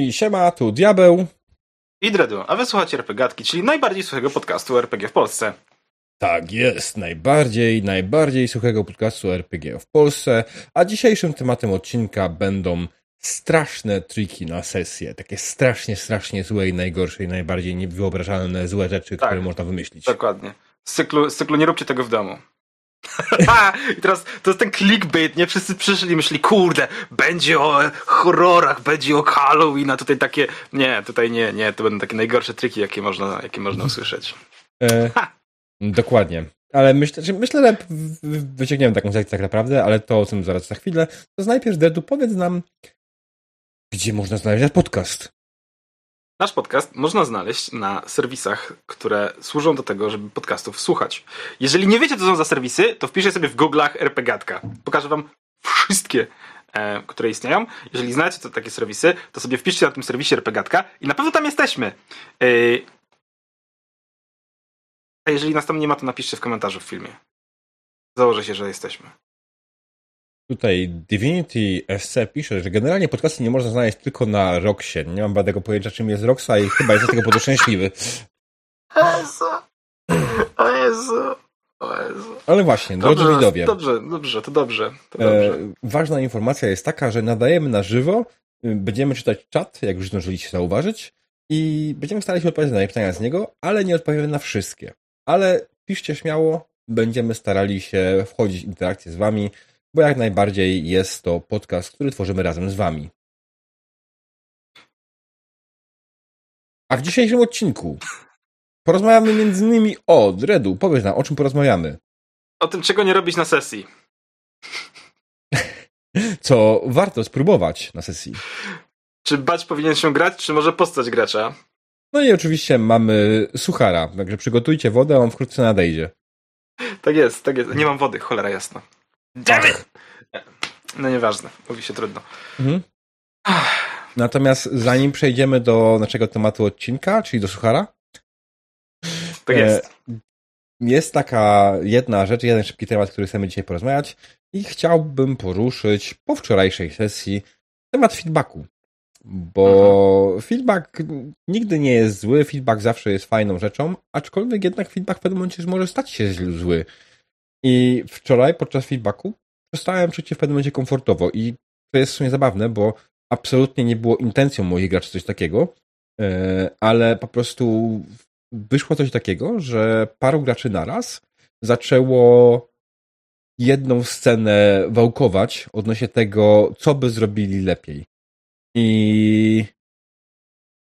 I siema, tu Diabeł. I Dredu, a wysłuchacie RPGatki, czyli najbardziej suchego podcastu RPG w Polsce. Tak jest, najbardziej, najbardziej suchego podcastu RPG w Polsce, a dzisiejszym tematem odcinka będą straszne triki na sesję, takie strasznie, strasznie złe i najgorsze i najbardziej niewyobrażalne złe rzeczy, Tak. które można wymyślić. Dokładnie. Z cyklu, z cyklu nie róbcie tego w domu. I teraz to jest ten clickbait, nie? Wszyscy przyszli i myśleli, kurde, będzie o horrorach, będzie o Halloween, a tutaj takie, nie, tutaj nie, nie, to będą takie najgorsze triki, jakie można, jakie można usłyszeć. E, dokładnie. Ale myślę, że myślę, że wyciągniemy taką sekcję tak naprawdę, ale to o tym zaraz za chwilę. To najpierw, Dedu, powiedz nam, gdzie można znaleźć nasz podcast. Nasz podcast można znaleźć na serwisach, które służą do tego, żeby podcastów słuchać. Jeżeli nie wiecie, co są za serwisy, to wpiszcie sobie w Google'ach RPGatka. Pokażę wam wszystkie, e, które istnieją. Jeżeli znacie to, takie serwisy, to sobie wpiszcie na tym serwisie RPGatka i na pewno tam jesteśmy. E, a jeżeli nas tam nie ma, to napiszcie w komentarzu w filmie. Założę się, że jesteśmy. Tutaj Divinity SC pisze, że generalnie podcasty nie można znaleźć tylko na Roxie. Nie mam badego pojęcia, czym jest Roxa i chyba jest z tego powodu szczęśliwy. Jezu. O Jezu. O Jezu. Ale właśnie, drodzy Dobrze, widzowie, dobrze, dobrze, to dobrze. To dobrze. e, ważna informacja jest taka, że nadajemy na żywo, y, będziemy czytać czat, jak już zdążyliście zauważyć, i będziemy starali się odpowiadać na pytania z niego, ale nie odpowiemy na wszystkie. Ale piszcie śmiało, będziemy starali się wchodzić w interakcję z wami, bo jak najbardziej jest to podcast, który tworzymy razem z wami. A w dzisiejszym odcinku porozmawiamy między innymi o Dredu. Powiedz nam, o czym porozmawiamy. O tym, czego nie robić na sesji. Co warto spróbować na sesji. Czy bać powinien się grać, czy może postać gracza? No i oczywiście mamy suchara, także przygotujcie wodę, on wkrótce nadejdzie. Tak jest, tak jest. Nie mam wody, cholera jasna. Damn it! No nieważne, mówi się trudno. Mhm. Natomiast zanim przejdziemy do naszego tematu odcinka, czyli do suchara, Tak E, jest. jest taka jedna rzecz, jeden szybki temat, który chcemy dzisiaj porozmawiać i chciałbym poruszyć po wczorajszej sesji temat feedbacku. Bo feedback nigdy nie jest zły, feedback zawsze jest fajną rzeczą, aczkolwiek jednak feedback w pewnym momencie może stać się zły. I wczoraj podczas feedbacku przestałem czuć się w pewnym momencie komfortowo i to jest w sumie zabawne, bo absolutnie nie było intencją moich graczy coś takiego, e, ale po prostu wyszło coś takiego, że paru graczy naraz zaczęło jedną scenę wałkować odnośnie tego, co by zrobili lepiej. I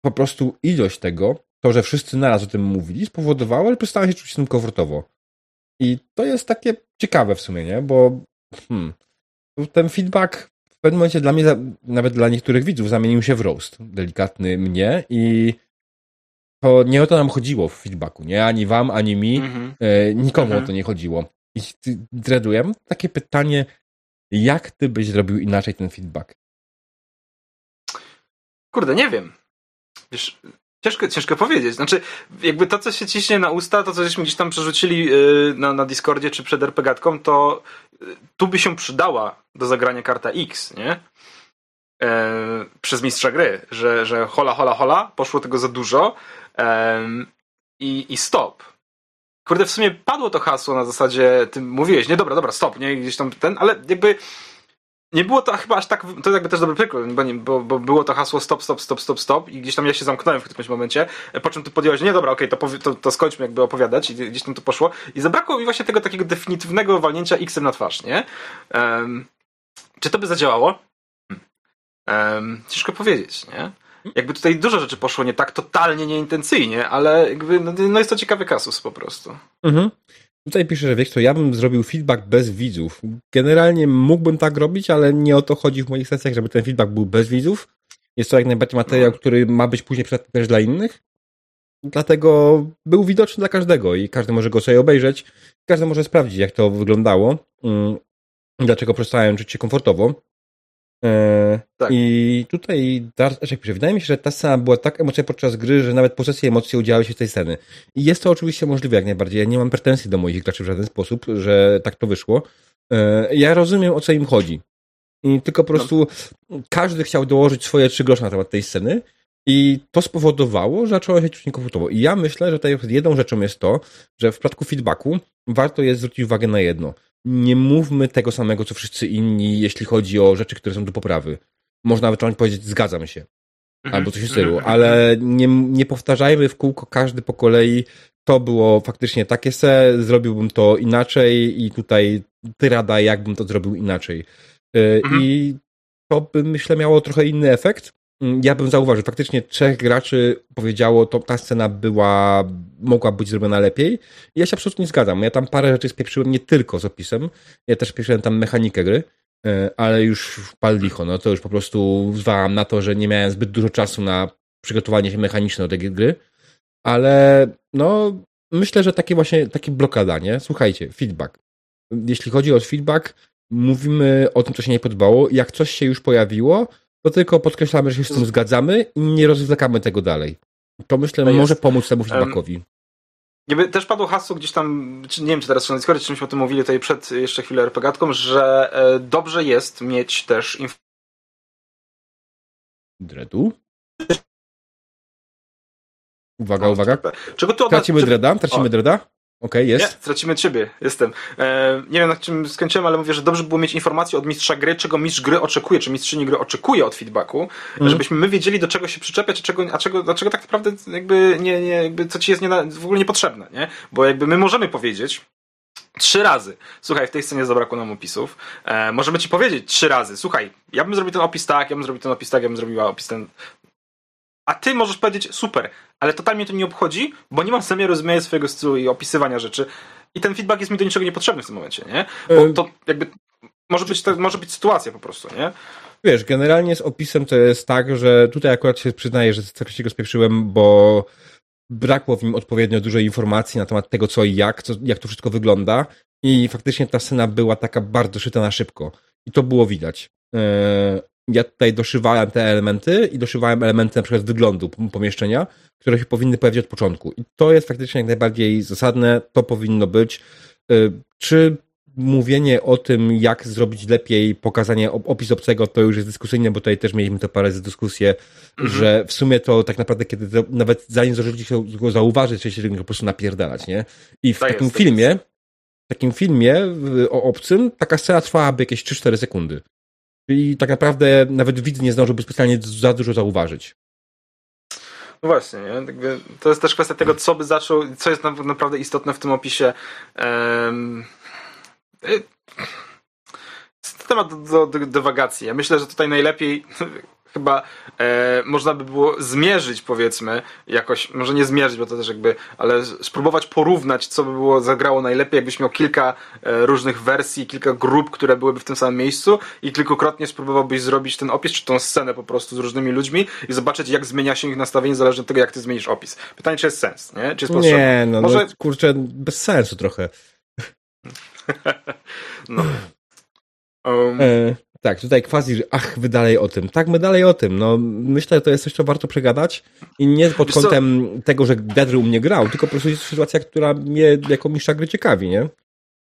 po prostu ilość tego, to, że wszyscy naraz o tym mówili, spowodowało, że przestałem się czuć z tym komfortowo. I to jest takie ciekawe w sumie, nie? Bo hmm, ten feedback w pewnym momencie dla mnie, nawet dla niektórych widzów, zamienił się w roast delikatny mnie i to nie o to nam chodziło w feedbacku, nie? Ani wam, ani mi. Mhm. E, nikomu Mhm. o to nie chodziło. I Dredu, ja mam takie pytanie, jak ty byś zrobił inaczej ten feedback? Kurde, nie wiem. Wiesz, ciężko, ciężko powiedzieć. Znaczy, jakby to, co się ciśnie na usta, to, co żeśmy gdzieś tam przerzucili yy, na, na Discordzie czy przed RPGatką, to yy, tu by się przydała do zagrania karta X, nie? E, przez mistrza gry, że, że hola, hola, hola, poszło tego za dużo i, i stop. Kurde, w sumie padło to hasło na zasadzie, ty mówiłeś, nie, dobra, dobra, stop, nie, gdzieś tam ten, ale jakby nie było to chyba aż tak, to jakby też dobry przykład, bo, nie, bo, bo było to hasło stop, stop, stop, stop, stop i gdzieś tam ja się zamknąłem w którymś momencie, po czym ty podjąłeś, nie dobra, okej, to, powie- to, to skończmy jakby opowiadać i gdzieś tam to poszło i zabrakło mi właśnie tego takiego definitywnego walnięcia X-em na twarz, nie? Em, czy to by zadziałało? Um, ciężko powiedzieć, nie? Jakby tutaj dużo rzeczy poszło nie tak totalnie nieintencyjnie, ale jakby no, no jest to ciekawy kasus po prostu. Mhm. Tutaj pisze, że wiesz co, ja bym zrobił feedback bez widzów. Generalnie mógłbym tak robić, ale nie o to chodzi w moich sesjach, żeby ten feedback był bez widzów. Jest to jak najbardziej materiał, który ma być później przydatny też dla innych. Dlatego był widoczny dla każdego i każdy może go sobie obejrzeć. Każdy może sprawdzić, jak to wyglądało. Mm, Dlaczego przestałem czuć się komfortowo. E, Tak. I tutaj Darczek pisze, wydaje mi się, że ta scena była tak emocjonalna podczas gry, że nawet po sesji emocje udziały się z tej sceny. I jest to oczywiście możliwe jak najbardziej. Ja nie mam pretensji do moich graczy w żaden sposób, że tak to wyszło. E, Ja rozumiem, o co im chodzi. I tylko po no. prostu no. każdy chciał dołożyć swoje trzy grosze na temat tej sceny i to spowodowało, że zaczęło się czujników gotowo. I ja myślę, że tutaj jedną rzeczą jest to, że w przypadku feedbacku warto jest zwrócić uwagę na jedno. Nie mówmy tego samego, co wszyscy inni, jeśli chodzi o rzeczy, które są do poprawy. Można nawet powiedzieć, zgadzam się. Mhm. Albo coś w stylu, mhm. ale nie, nie powtarzajmy w kółko każdy po kolei, to było faktycznie takie se, zrobiłbym to inaczej i tutaj ty rada, jakbym to zrobił inaczej. Y, mhm. I to by, myślę, miało trochę inny efekt. Mm, ja bym zauważył, faktycznie trzech graczy powiedziało, to ta scena była, mogła być zrobiona lepiej. Ja się absolutnie nie zgadzam. Ja tam parę rzeczy spieprzyłem nie tylko z opisem, ja też spieprzyłem tam mechanikę gry, y, ale już pal licho, no to już po prostu zwałam na to, że nie miałem zbyt dużo czasu na przygotowanie się mechaniczne do tej gry ale no, myślę, że takie właśnie, takie blokada, nie? Słuchajcie, feedback. Jeśli chodzi o feedback, mówimy o tym, co się nie podobało. Jak coś się już pojawiło, to tylko podkreślamy, że się z tym zgadzamy i nie rozwlekamy tego dalej. To myślę, to może pomóc temu feedbackowi. Um, też padło hasło gdzieś tam, nie wiem, czy teraz na Discordzie, czy myśmy o tym mówili tutaj przed jeszcze chwilę RPGatką, że e, dobrze jest mieć też Dredu? Uwaga, uwaga. Czego tu Tracimy dreda? Tracimy dreda? Okej, okay, jest. Nie, tracimy ciebie, jestem. E, nie wiem, na czym skończyłem, ale mówię, że dobrze było mieć informację od mistrza gry, czego mistrz gry oczekuje, czy mistrzyni gry oczekuje od feedbacku, mm. żebyśmy my wiedzieli, do czego się przyczepiać, a czego, a czego, dlaczego tak naprawdę jakby, nie, nie, jakby co ci jest nie w ogóle niepotrzebne, nie? Bo jakby my możemy powiedzieć, Trzy razy. Słuchaj, w tej scenie zabrakło nam opisów. E, możemy ci powiedzieć trzy razy. Słuchaj, ja bym zrobił ten opis tak, ja bym zrobił ten opis tak, ja bym zrobiła opis ten. A ty możesz powiedzieć, super, ale totalnie to nie obchodzi, bo nie mam zamiaru zmieniać swojego stylu i opisywania rzeczy. I ten feedback jest mi do niczego niepotrzebny w tym momencie, nie? Bo to jakby może być, to, może być sytuacja po prostu, nie? Wiesz, generalnie z opisem to jest tak, że tutaj akurat się przyznaję, że całkowicie go spieprzyłem, bo brakło w nim odpowiednio dużo informacji na temat tego, co i jak, co, jak to wszystko wygląda. I faktycznie ta scena była taka bardzo szyta na szybko. I to było widać. E, ja tutaj doszywałem te elementy i doszywałem elementy na przykład wyglądu pomieszczenia, które się powinny pojawić od początku. I to jest faktycznie jak najbardziej zasadne, to powinno być. Y, czy mówienie o tym, jak zrobić lepiej, pokazanie opis obcego, to już jest dyskusyjne, bo tutaj też mieliśmy to parę dyskusję, mhm. że w sumie to tak naprawdę, kiedy to, nawet zanim się go zauważyć, to się po prostu napierdalać, nie? I w tak takim jest, filmie, w takim filmie o obcym, taka scena trwałaby jakieś 3-4 sekundy. Czyli tak naprawdę nawet widz nie zdążyłby specjalnie za dużo zauważyć. No właśnie, nie? to jest też kwestia tego, co by zaczął, co jest naprawdę istotne w tym opisie. Um, temat do, do, dywagacji. Ja myślę, że tutaj najlepiej chyba e, można by było zmierzyć, powiedzmy, jakoś, może nie zmierzyć, bo to też jakby, ale spróbować porównać, co by było zagrało najlepiej, jakbyś miał kilka e, różnych wersji, kilka grup, które byłyby w tym samym miejscu i kilkukrotnie spróbowałbyś zrobić ten opis, czy tą scenę po prostu z różnymi ludźmi i zobaczyć, jak zmienia się ich nastawienie, zależnie od tego, jak ty zmienisz opis. Pytanie, czy jest sens, nie? Czy jest Nie, no, no może... no kurczę, bez sensu trochę. no. Um... E, tak, tutaj quasi, ach, wy dalej o tym. Tak, my dalej o tym. No, myślę, że to jest coś, co warto przegadać i nie pod kątem tego, że Dedry u mnie grał, tylko po prostu jest sytuacja, która mnie jako mistrza gry ciekawi, nie?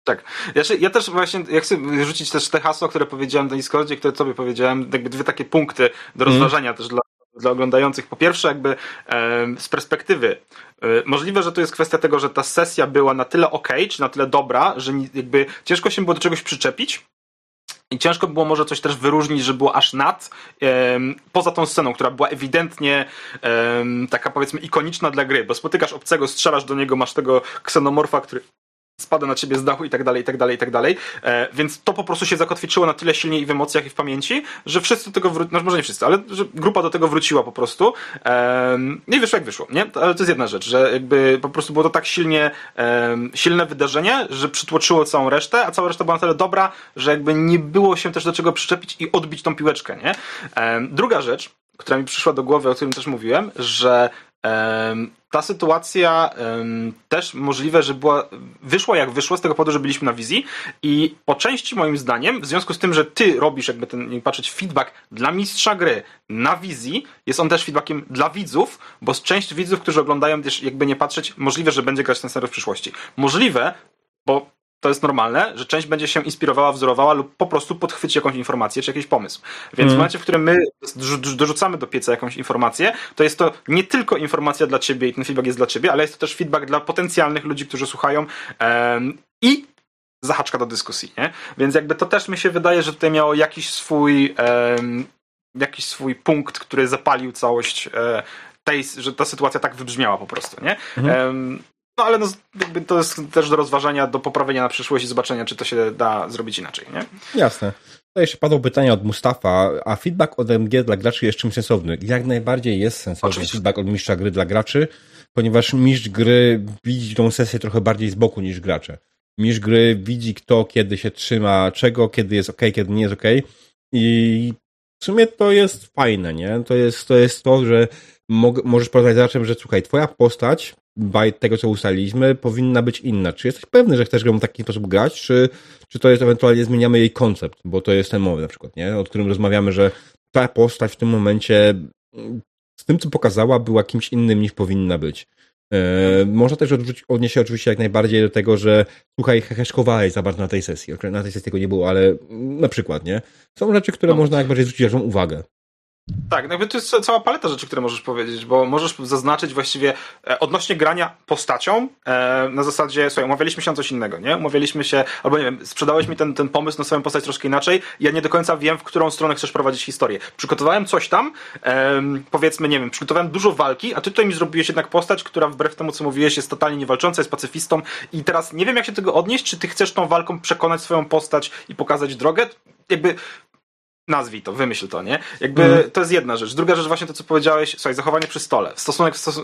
Tak. Ja, się, ja też właśnie, ja chcę rzucić też te hasła, które powiedziałem na Discordzie, które tobie powiedziałem, jakby dwie takie punkty do mhm. rozważania mm. też dla, dla oglądających. Po pierwsze, jakby e, z perspektywy. E, możliwe, że to jest kwestia tego, że ta sesja była na tyle ok, czy na tyle dobra, że jakby ciężko się było do czegoś przyczepić, i ciężko było może coś też wyróżnić, że było aż nad, poza tą sceną, która była ewidentnie taka powiedzmy ikoniczna dla gry, bo spotykasz obcego, strzelasz do niego, masz tego ksenomorfa, który spada na ciebie z dachu i tak dalej, i tak dalej, i tak dalej. E, więc to po prostu się zakotwiczyło na tyle silnie i w emocjach i w pamięci, że wszyscy do tego wrócili, no może nie wszyscy, ale że grupa do tego wróciła po prostu. E, I wyszło jak wyszło, nie? Ale to jest jedna rzecz, że jakby po prostu było to tak silnie, e, silne wydarzenie, że przytłoczyło całą resztę, a cała reszta była na tyle dobra, że jakby nie było się też do czego przyczepić i odbić tą piłeczkę, nie? E, druga rzecz, która mi przyszła do głowy, o którym też mówiłem, że ta sytuacja też możliwe, że była, wyszła jak wyszło z tego powodu, że byliśmy na wizji i po części moim zdaniem, w związku z tym, że ty robisz jakby ten, nie patrzeć, feedback dla mistrza gry na wizji, jest on też feedbackiem dla widzów, bo z część widzów, którzy oglądają też jakby nie patrzeć, możliwe, że będzie grać ten serial w przyszłości. Możliwe, bo to jest normalne, że część będzie się inspirowała, wzorowała lub po prostu podchwyci jakąś informację czy jakiś pomysł. Więc mm. w momencie, w którym my dorzucamy do pieca jakąś informację, to jest to nie tylko informacja dla ciebie i ten feedback jest dla ciebie, ale jest to też feedback dla potencjalnych ludzi, którzy słuchają um, i zahaczka do dyskusji, nie? Więc jakby to też mi się wydaje, że tutaj miało jakiś swój um, jakiś swój punkt, który zapalił całość e, tej, że ta sytuacja tak wybrzmiała po prostu, nie? Mhm. No ale no, to jest też do rozważania, do poprawienia na przyszłość i zobaczenia, czy to się da zrobić inaczej, nie? Jasne. To jeszcze padło pytanie od Mustafa, a feedback od MG dla graczy jest czym sensowny? Jak najbardziej jest sensowny Oczywiście. feedback od mistrza gry dla graczy, ponieważ mistrz gry widzi tą sesję trochę bardziej z boku niż gracze. Mistrz gry widzi kto, kiedy się trzyma czego, kiedy jest ok, kiedy nie jest ok i w sumie to jest fajne, nie? To jest to, jest to że możesz porozmawiać z graczem, że słuchaj, twoja postać tego, co ustaliliśmy, powinna być inna. Czy jesteś pewny, że chcesz ją w taki sposób grać, czy, czy to jest ewentualnie zmieniamy jej koncept, bo to jest ten moment na przykład, nie? o którym rozmawiamy, że ta postać w tym momencie z tym, co pokazała, była kimś innym niż powinna być. E, można też odrzucić, odnieść się oczywiście jak najbardziej do tego, że słuchaj, heheszkowałeś za bardzo na tej sesji. Na tej sesji tego nie było, ale na przykład, nie? Są rzeczy, które no. można jak bardziej zwrócić uwagę. Tak, jakby to jest cała paleta rzeczy, które możesz powiedzieć, bo możesz zaznaczyć właściwie e, odnośnie grania postacią e, na zasadzie, słuchaj, umawialiśmy się na coś innego, nie? Umawialiśmy się, albo nie wiem, sprzedałeś mi ten, ten pomysł na swoją postać troszkę inaczej ja nie do końca wiem, w którą stronę chcesz prowadzić historię. Przygotowałem coś tam, powiedzmy, nie wiem, przygotowałem dużo walki, a ty tutaj mi zrobiłeś jednak postać, która wbrew temu, co mówiłeś, jest totalnie niewalcząca, jest pacyfistą i teraz nie wiem, jak się tego odnieść, czy ty chcesz tą walką przekonać swoją postać i pokazać drogę? Jakby nazwij to, wymyśl to, nie? Jakby mm. to jest jedna rzecz. Druga rzecz właśnie to, co powiedziałeś, słuchaj, zachowanie przy stole. Stosunek w stos y,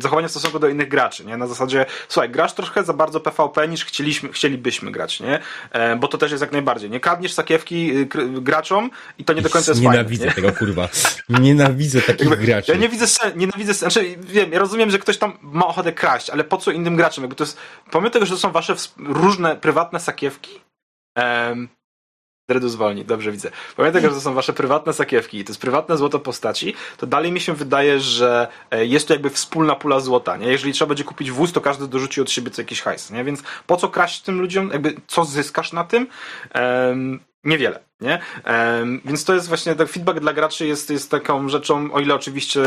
zachowanie w stosunku do innych graczy, nie? Na zasadzie, słuchaj, grasz troszkę za bardzo PvP niż chcieliśmy, chcielibyśmy grać, nie? E, bo to też jest jak najbardziej, nie? Kradniesz sakiewki y, graczom i to nie do końca jest Nienawidzę fajne, tego, kurwa. Nienawidzę takich jakby, graczy. Ja nie widzę, nienawidzę, znaczy wiem, ja rozumiem, że ktoś tam ma ochotę kraść, ale po co innym graczom? Jakby to jest, pomimo tego, że to są wasze różne prywatne sakiewki, Dredu zwolni, dobrze widzę. Pamiętaj, że to są wasze prywatne sakiewki i to jest prywatne złoto postaci, to dalej mi się wydaje, że e, jest to jakby wspólna pula złota, nie? Jeżeli trzeba będzie kupić wóz, to każdy dorzuci od siebie co jakiś hajs, nie? Więc po co kraść tym ludziom? Jakby co zyskasz na tym? Um, niewiele, nie? Um, więc to jest właśnie, tak feedback dla graczy jest, jest taką rzeczą, o ile oczywiście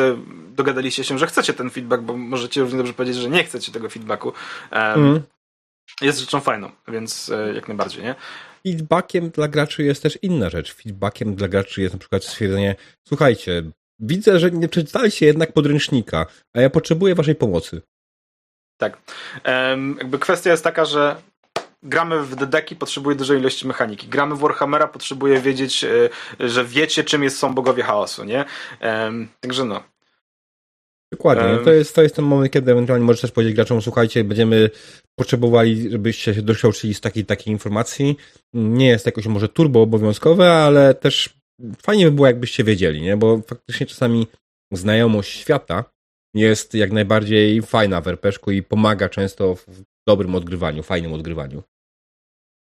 dogadaliście się, że chcecie ten feedback, bo możecie równie dobrze powiedzieć, że nie chcecie tego feedbacku. Um, mm. Jest rzeczą fajną, więc e, jak najbardziej, nie? Feedbackiem dla graczy jest też inna rzecz. Feedbackiem dla graczy jest na przykład stwierdzenie, słuchajcie, widzę, że nie przeczytaliście jednak podręcznika, a ja potrzebuję waszej pomocy. Tak. Um, jakby kwestia jest taka, że gramy w Dedeki, potrzebuje dużej ilości mechaniki. Gramy w Warhammera, potrzebuje wiedzieć, e, że wiecie, czym jest, są bogowie chaosu, nie? Um, także no. Dokładnie. Um, to, jest, to jest ten moment, kiedy ewentualnie możesz też powiedzieć graczom, słuchajcie, będziemy potrzebowali, żebyście się doświadczyli z takiej, takiej informacji. Nie jest jakoś może turbo obowiązkowe, ale też fajnie by było, jakbyście wiedzieli, nie? Bo faktycznie czasami znajomość świata jest jak najbardziej fajna w rpg i pomaga często w dobrym odgrywaniu, fajnym odgrywaniu.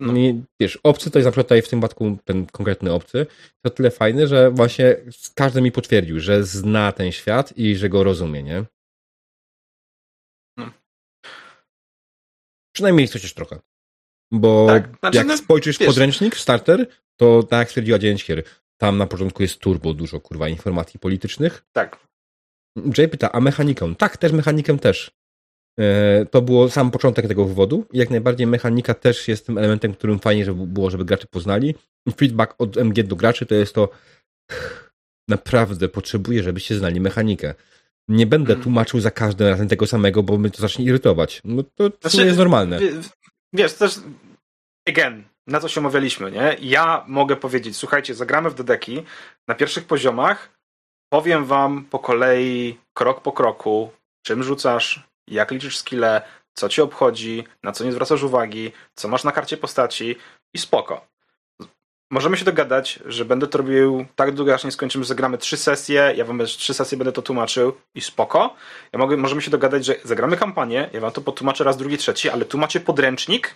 No. I wiesz, obcy to jest na przykład tutaj w tym przypadku ten konkretny obcy, to tyle fajny, że właśnie każdy mi potwierdził, że zna ten świat i że go rozumie, nie? No. Przynajmniej chociaż trochę. Bo tak, znaczy, jak no, spojrzysz w podręcznik, starter, to tak jak stwierdziła Dzięcier, tam na początku jest turbo dużo, kurwa, informacji politycznych. Tak. Jay pyta, a mechaniką? Tak, też mechanikę też. E, to było sam początek tego wywodu. Jak najbardziej mechanika też jest tym elementem, którym fajnie żeby było, żeby gracze poznali. Feedback od MG do graczy to jest to naprawdę potrzebuję, żebyście znali mechanikę. Nie będę mm. tłumaczył za każdym razem tego samego, bo mnie to zacznie irytować. No to znaczy, jest normalne. Wiesz, też again, na co się omawialiśmy, nie? Ja mogę powiedzieć, słuchajcie, zagramy w Dedeki na pierwszych poziomach, powiem wam po kolei, krok po kroku, czym rzucasz, jak liczysz skille, co ci obchodzi, na co nie zwracasz uwagi, co masz na karcie postaci i spoko. Możemy się dogadać, że będę to robił tak długo, aż nie skończymy, że zagramy trzy sesje, ja wam trzy sesje będę to tłumaczył i spoko. Ja mogę, możemy się dogadać, że zagramy kampanię, ja wam to potłumaczę raz, drugi, trzeci, ale tu macie podręcznik,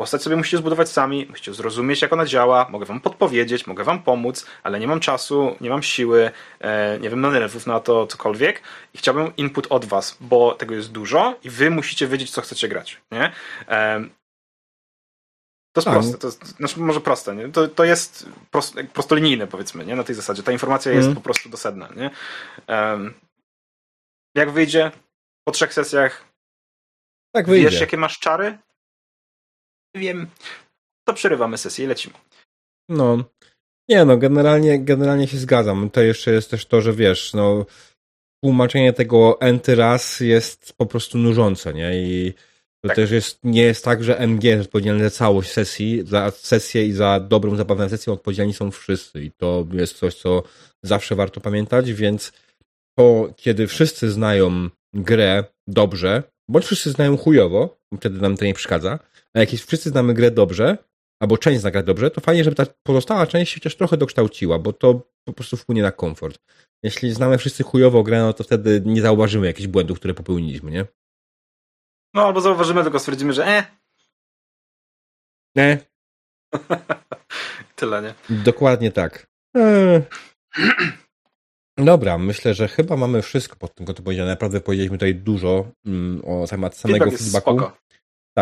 Postać sobie musicie zbudować sami, musicie zrozumieć, jak ona działa, mogę wam podpowiedzieć, mogę wam pomóc, ale nie mam czasu, nie mam siły, e, nie wiem, nerwów na to, cokolwiek i chciałbym input od was, bo tego jest dużo i wy musicie wiedzieć, co chcecie grać, nie? To jest tak. proste, to jest, znaczy może proste, nie? To, to jest prost, prostolinijne powiedzmy, nie? Na tej zasadzie. Ta informacja jest mm. po prostu dosadna, nie? Jak wyjdzie po trzech sesjach? Tak wyjdzie. Wiesz, jakie masz czary? Wiem. To przerywamy sesję i lecimy. No. Nie no, generalnie, generalnie się zgadzam. To jeszcze jest też to, że wiesz, no tłumaczenie tego enty raz jest po prostu nużące, nie? I to tak. też jest, nie jest tak, że MG jest odpowiedzialny za całość sesji, za sesję i za dobrą zabawę sesję odpowiedzialni są wszyscy i to jest coś, co zawsze warto pamiętać, więc to, kiedy wszyscy znają grę dobrze, bądź wszyscy znają chujowo, wtedy nam to nie przeszkadza, a jak wszyscy znamy grę dobrze, albo część zna grę dobrze, to fajnie, żeby ta pozostała część się chociaż trochę dokształciła, bo to po prostu wpłynie na komfort. Jeśli znamy wszyscy chujowo grę, no to wtedy nie zauważymy jakichś błędów, które popełniliśmy, nie? No, albo zauważymy, tylko stwierdzimy, że e. Nie. Tyle, nie? Dokładnie tak. Eee. Dobra, myślę, że chyba mamy wszystko pod tym kątem powiedziane. Naprawdę powiedzieliśmy tutaj dużo mm, o temat samego feedback feedbacku.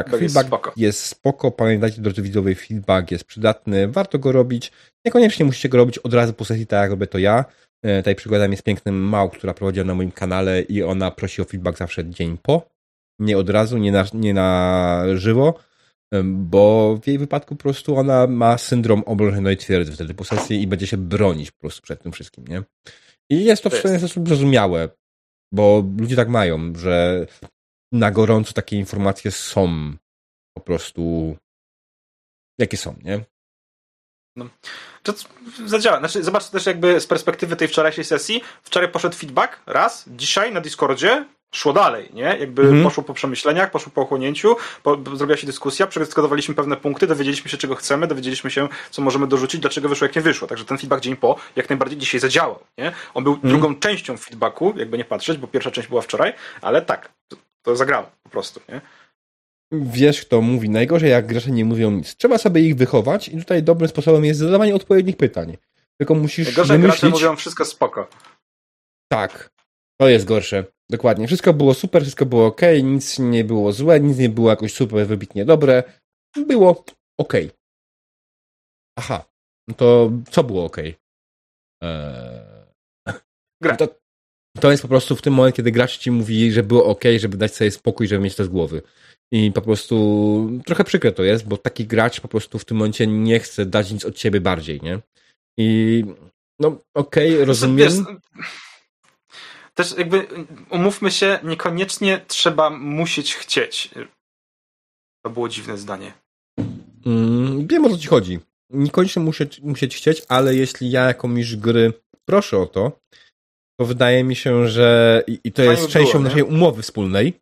Tak, feedback, jest, spoko. jest spoko. Pamiętajcie, drodzy widzowie, feedback jest przydatny, warto go robić. Niekoniecznie musicie go robić od razu po sesji, tak jak robię to ja. E, tutaj przykładem jest piękny Mał, która prowadziła na moim kanale i ona prosi o feedback zawsze dzień po nie od razu, nie na, nie na żywo, bo w jej wypadku po prostu ona ma syndrom oblężonej twierdzy wtedy po sesji i będzie się bronić po prostu przed tym wszystkim, nie? I jest to w pewien sposób zrozumiałe, bo ludzie tak mają, że na gorąco takie informacje są po prostu jakie są, nie? No. To zadziała. Znaczy, zobacz też jakby z perspektywy tej wczorajszej sesji. Wczoraj poszedł feedback, raz, dzisiaj na Discordzie szło dalej, nie? Jakby mhm. poszło po przemyśleniach, poszło po ochłonięciu, po, zrobiła się dyskusja, przedyskutowaliśmy pewne punkty, dowiedzieliśmy się, czego chcemy, dowiedzieliśmy się, co możemy dorzucić, dlaczego wyszło, jak nie wyszło. Także ten feedback dzień po jak najbardziej dzisiaj zadziałał, nie? On był mhm. drugą częścią feedbacku, jakby nie patrzeć, bo pierwsza część była wczoraj, ale tak, to, to zagrało po prostu, nie? Wiesz, kto mówi najgorzej, jak gracze nie mówią nic. Trzeba sobie ich wychować i tutaj dobrym sposobem jest zadawanie odpowiednich pytań. Tylko musisz Najgorzej wymyślić... gracze mówią wszystko spoko. Tak, to jest gorsze. Dokładnie. Wszystko było super, wszystko było ok, nic nie było złe, nic nie było jakoś super wybitnie dobre. Było ok. Aha. No to co było ok? Eee... Gra. To, to jest po prostu w tym momencie, kiedy gracz ci mówi, że było ok, żeby dać sobie spokój, żeby mieć to z głowy. I po prostu trochę przykre to jest, bo taki gracz po prostu w tym momencie nie chce dać nic od siebie bardziej, nie? I no okej, okay, rozumiem. Wiesz, też jakby umówmy się, niekoniecznie trzeba musieć chcieć. To było dziwne zdanie. Mm, wiem o co ci chodzi. Niekoniecznie musieć, musieć chcieć, ale jeśli ja jako mistrz gry proszę o to, to wydaje mi się, że i, i to jest częścią było, naszej umowy wspólnej,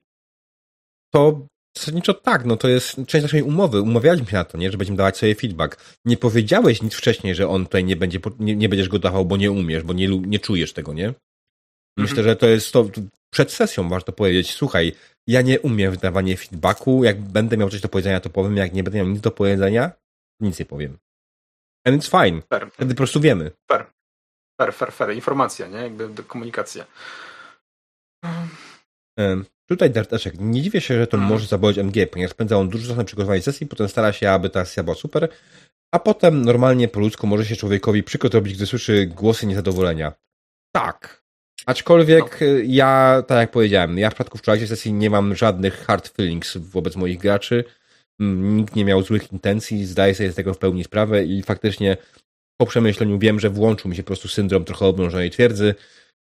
to zasadniczo tak, no to jest część naszej umowy. Umawialiśmy się na to, nie, że będziemy dawać sobie feedback. Nie powiedziałeś nic wcześniej, że on tutaj nie będzie, nie, nie będziesz go dawał, bo nie umiesz, bo nie, nie czujesz tego, nie? Myślę, mhm. że to jest to przed sesją warto powiedzieć, słuchaj, ja nie umiem wydawania feedbacku, jak będę miał coś do powiedzenia, to powiem, jak nie będę miał nic do powiedzenia, nic nie powiem. And it's fine. Fair. Wtedy po prostu wiemy. Fair. Fair, fair, fair. Informacja, nie? Jakby komunikacja. Um, tutaj Darteszek, nie dziwię się, że to hmm. może zaboleć MG, ponieważ spędza on dużo czasu na przygotowanie sesji, potem stara się, aby ta sesja była super, a potem normalnie po ludzku może się człowiekowi przykro robić, gdy słyszy głosy niezadowolenia. Tak, Aczkolwiek no. ja, tak jak powiedziałem, ja w przypadku wczorajszej sesji nie mam żadnych hard feelings wobec moich graczy. Mm, nikt nie miał złych intencji, zdaję sobie z tego w pełni sprawę i faktycznie po przemyśleniu wiem, że włączył mi się po prostu syndrom trochę oblężonej twierdzy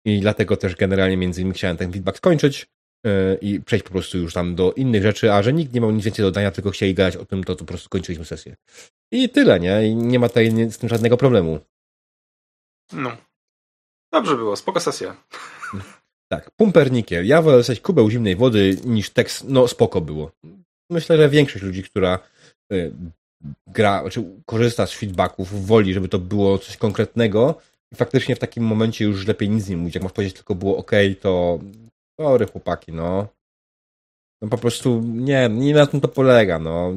i dlatego też generalnie między innymi chciałem ten feedback skończyć e, i przejść po prostu już tam do innych rzeczy, a że nikt nie miał nic więcej do dodania, tylko chcieli gadać o tym, to, to po prostu kończyliśmy sesję. I tyle, nie? I nie ma tutaj z tym żadnego problemu. No. Dobrze było, spoko sesja. Tak, pumpernikiel. Ja wolę dostać kubeł zimnej wody niż tekst, no spoko było. Myślę, że większość ludzi, która y, gra, czy znaczy korzysta z feedbacków, woli, żeby to było coś konkretnego i faktycznie w takim momencie już lepiej nic nie mówić. Jak masz powiedzieć tylko było ok, to sorry chłopaki, no. No po prostu nie, nie na tym to polega, no.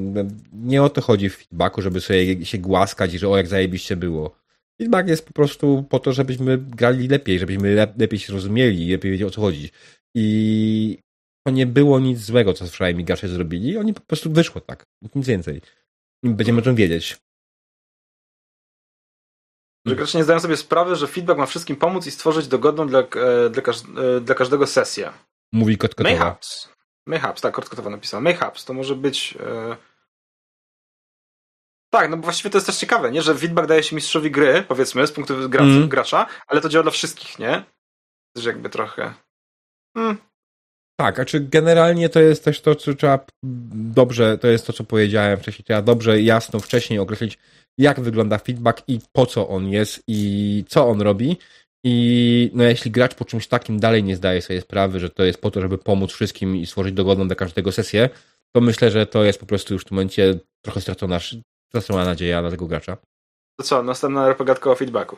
Nie o to chodzi w feedbacku, żeby sobie się głaskać że o jak zajebiście było. Feedback jest po prostu po to, żebyśmy grali lepiej, żebyśmy lepiej się rozumieli lepiej wiedzieli o co chodzi. I to nie było nic złego, co wczoraj mi gasze zrobili. Oni po prostu wyszło tak. Nic więcej. będziemy o tym wiedzieć. Że gracze nie zdają sobie sprawy, że feedback ma wszystkim pomóc i stworzyć dogodną dla, e, dla, każ, e, dla każdego sesję. Mówi Kotkotowa. Mayhaps. Mayhaps, tak, Kotkotowa napisała. Mayhaps to może być... E... Tak, no bo właściwie to jest też ciekawe, nie? Że feedback daje się mistrzowi gry, powiedzmy, z punktu gra mm. gracza, ale to działa dla wszystkich, nie? Też jakby trochę... Hmm. Tak, a czy generalnie to jest też to, co trzeba dobrze, to jest to, co powiedziałem wcześniej, trzeba dobrze, jasno, wcześniej określić, jak wygląda feedback i po co on jest i co on robi. I no, jeśli gracz po czymś takim dalej nie zdaje sobie sprawy, że to jest po to, żeby pomóc wszystkim i stworzyć dogodną dla każdego sesję, to myślę, że to jest po prostu już w tym momencie trochę stracona, stracona nadzieja dla tego gracza. To co, następna RPGatka o feedbacku.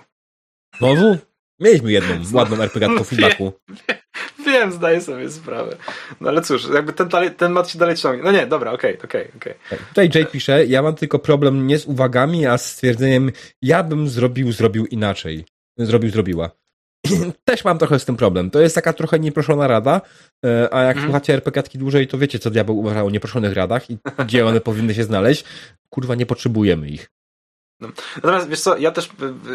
Znowu? Mieliśmy jedną ładną RPGatkę o feedbacku. Wiem, wiem, zdaję sobie sprawę. No ale cóż, jakby ten, ten mat się dalej ciągnie. No nie, dobra, okej, okay, okej, okay, okej. Okay. Tutaj Jay pisze, ja mam tylko problem nie z uwagami, a z stwierdzeniem, ja bym zrobił, zrobił inaczej. Zrobił, zrobiła. Też mam trochę z tym problem. To jest taka trochę nieproszona rada, e, a jak mm. słuchacie RPGatki dłużej, to wiecie, co diabeł uważa o nieproszonych radach i gdzie one powinny się znaleźć. Kurwa, nie potrzebujemy ich. No. Natomiast wiesz co, ja też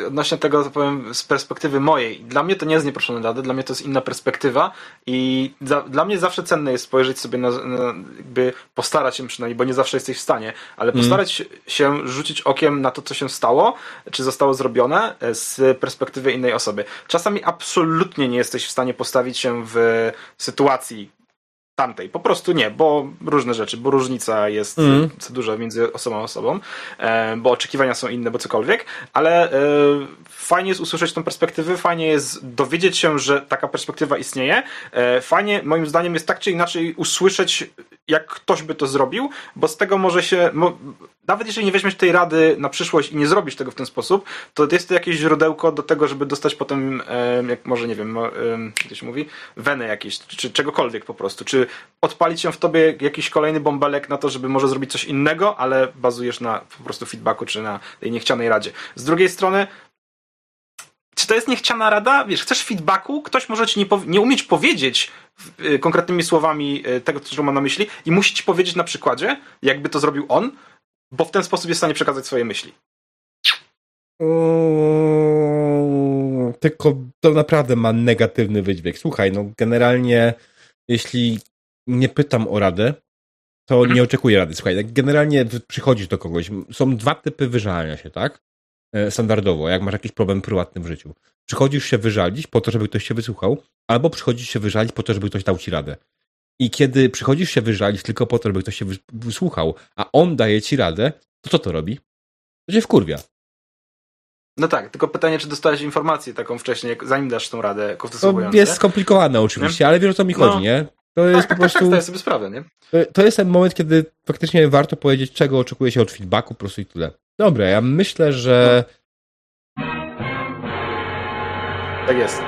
odnośnie tego to powiem z perspektywy mojej. Dla mnie to nie jest nieproszone rady, dla mnie to jest inna perspektywa i za, dla mnie zawsze cenne jest spojrzeć sobie na, na, jakby postarać się przynajmniej, bo nie zawsze jesteś w stanie, ale mm. postarać mm. się rzucić okiem na to, co się stało, czy zostało zrobione e, z perspektywy innej osoby. Czasami absolutnie nie jesteś w stanie postawić się w sytuacji, tamtej. Po prostu nie, bo różne rzeczy, bo różnica jest mm. co duża między osobą a osobą, e, bo oczekiwania są inne, bo cokolwiek, ale e, fajnie jest usłyszeć tą perspektywę, fajnie jest dowiedzieć się, że taka perspektywa istnieje. E, fajnie, moim zdaniem, jest tak czy inaczej usłyszeć, jak ktoś by to zrobił, bo z tego może się. Nawet jeżeli nie weźmiesz tej rady na przyszłość i nie zrobisz tego w ten sposób, to jest to jakieś źródełko do tego, żeby dostać potem, jak może nie wiem, jak się mówi, wenę jakieś, czy czegokolwiek po prostu. Czy odpalić się w tobie jakiś kolejny bąbelek na to, żeby może zrobić coś innego, ale bazujesz na po prostu feedbacku, czy na tej niechcianej radzie. Z drugiej strony, czy to jest niechciana rada? Wiesz, chcesz feedbacku, ktoś może ci nie, nie umieć powiedzieć y, konkretnymi słowami y, tego, co ma na myśli i musi ci powiedzieć na przykładzie, jakby to zrobił on, bo w ten sposób jest w stanie przekazać swoje myśli. Tylko to naprawdę ma negatywny wydźwięk. Słuchaj, no generalnie jeśli nie pytam o radę, to nie oczekuję rady. Słuchaj, jak generalnie przychodzisz do kogoś, są dwa typy wyżalania się, tak? E, standardowo, jak masz jakiś problem prywatny w życiu. Przychodzisz się wyżalić po to, żeby ktoś się wysłuchał, albo przychodzisz się wyżalić po to, żeby ktoś dał ci radę. I kiedy przychodzisz się wyżalić tylko po to, żeby ktoś się wysłuchał, a on daje ci radę, to co to robi? To się wkurwia. No tak, tylko pytanie, czy dostałeś informację taką wcześniej, zanim dasz tą radę To jest skomplikowane oczywiście, nie? ale wiesz o co mi chodzi, no. nie? To jest tak, po tak, prostu. Tak, zdaję sobie sprawę, nie? To jest ten moment, kiedy faktycznie warto powiedzieć, czego oczekuje się od feedbacku, po prostu i tyle. Dobra, ja myślę, że. Tak jest.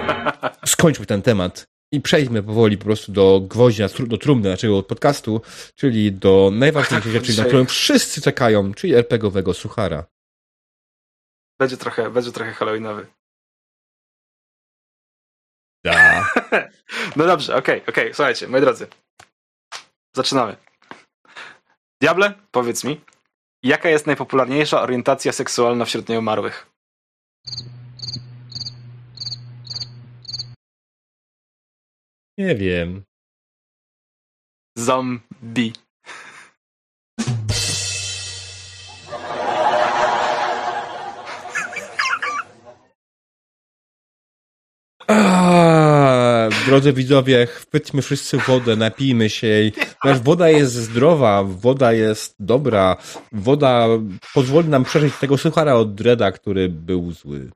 Skończmy ten temat i przejdźmy powoli po prostu do gwoździa, do trumny naszego podcastu, czyli do najważniejszej rzeczy, na którą wszyscy czekają, czyli RPGowego suchara. Będzie trochę, będzie trochę halloweenowy. Da. no dobrze, okej, okay, okej, okay. słuchajcie, moi drodzy. Zaczynamy. Diable, powiedz mi, jaka jest najpopularniejsza orientacja seksualna wśród nieumarłych? Nie wiem. Zombie. Drodzy widzowie, chwyćmy wszyscy wodę, napijmy się jej. Nasz woda jest zdrowa, woda jest dobra, woda pozwoli nam przeżyć tego suchara od Dreda, który był zły.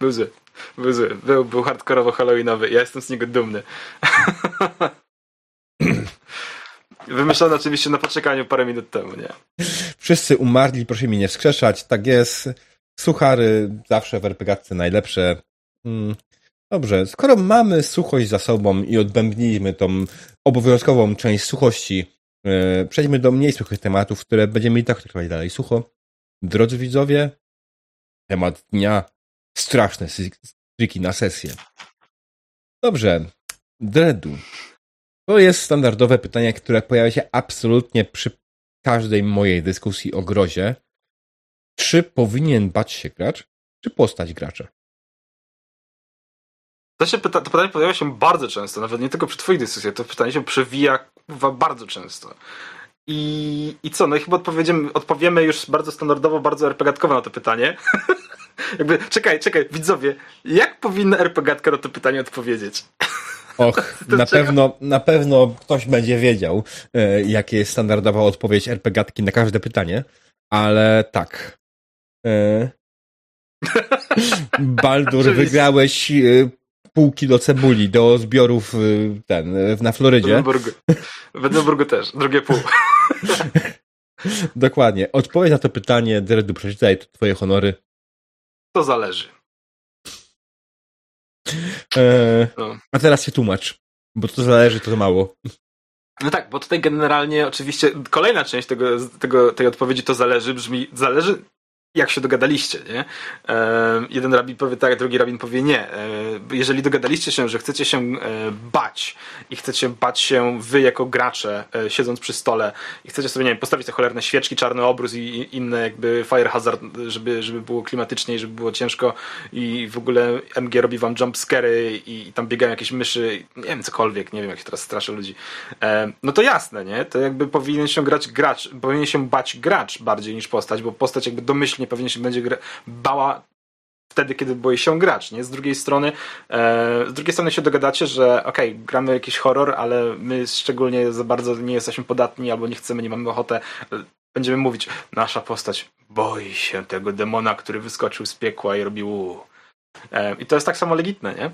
Był zły. Był zły. Był, był hardkorowo halloweenowy. Ja jestem z niego dumny. Wymyślony oczywiście na poczekaniu parę minut temu, nie? Wszyscy umarli, proszę mi nie wskrzeszać. Tak jest. Suchary zawsze w RPGatce najlepsze. Hmm. Dobrze, skoro mamy suchość za sobą i odbębniliśmy tą obowiązkową część suchości, yy, przejdźmy do mniej suchych tematów, które będziemy i tak traktować dalej sucho. Drodzy widzowie, temat dnia straszne striki na sesję. Dobrze, Dredu. To jest standardowe pytanie, które pojawia się absolutnie przy każdej mojej dyskusji o grozie, czy powinien bać się gracz, czy postać gracza? To, się pyta, to pytanie pojawia się bardzo często, nawet nie tylko przy twoich dyskusjach, to pytanie się przewija bardzo często. I, I co, no i chyba odpowiemy, odpowiemy już bardzo standardowo, bardzo RPGatkowo na to pytanie. Jakby, czekaj, czekaj, widzowie, jak powinna RPGatka na to pytanie odpowiedzieć? Och, na pewno, na pewno ktoś będzie wiedział, e, jakie jest standardowa odpowiedź RPGatki na każde pytanie, ale tak. E, Baldur, wygrałeś e, pół kilo cebuli do zbiorów ten, na Florydzie. W Edynburgu. W Edynburgu też, drugie pół. Dokładnie. Odpowiedź na to pytanie, Dredu, przeczytaj twoje honory. To zależy. Eee, no. A teraz się tłumacz, bo to zależy, to za mało. No tak, bo tutaj generalnie oczywiście kolejna część tego, tego, tej odpowiedzi to zależy, brzmi zależy jak się dogadaliście, nie? jeden rabin powie tak, drugi rabin powie nie. jeżeli dogadaliście się, że chcecie się e, bać i chcecie bać się wy jako gracze, e, siedząc przy stole i chcecie sobie, nie wiem, postawić te cholerne świeczki, czarny obrus i inne jakby fire hazard, żeby, żeby było klimatycznie, żeby było ciężko i w ogóle MG robi wam jumpscary i, i tam biegają jakieś myszy, nie wiem, cokolwiek, nie wiem, jak się teraz straszę ludzi. no to jasne, nie? To jakby powinien się grać gracz, powinien się bać gracz bardziej niż postać, bo postać jakby domyślnie nie pewnie się będzie bała wtedy, kiedy boi się grać, nie? Z drugiej strony, e, z drugiej strony się dogadacie, że okej, okay, gramy jakiś horror, ale my szczególnie za bardzo nie jesteśmy podatni albo nie chcemy, nie mamy ochotę. Będziemy mówić, nasza postać boi się tego demona, który wyskoczył z piekła i robił e, I to jest tak samo legitne, nie?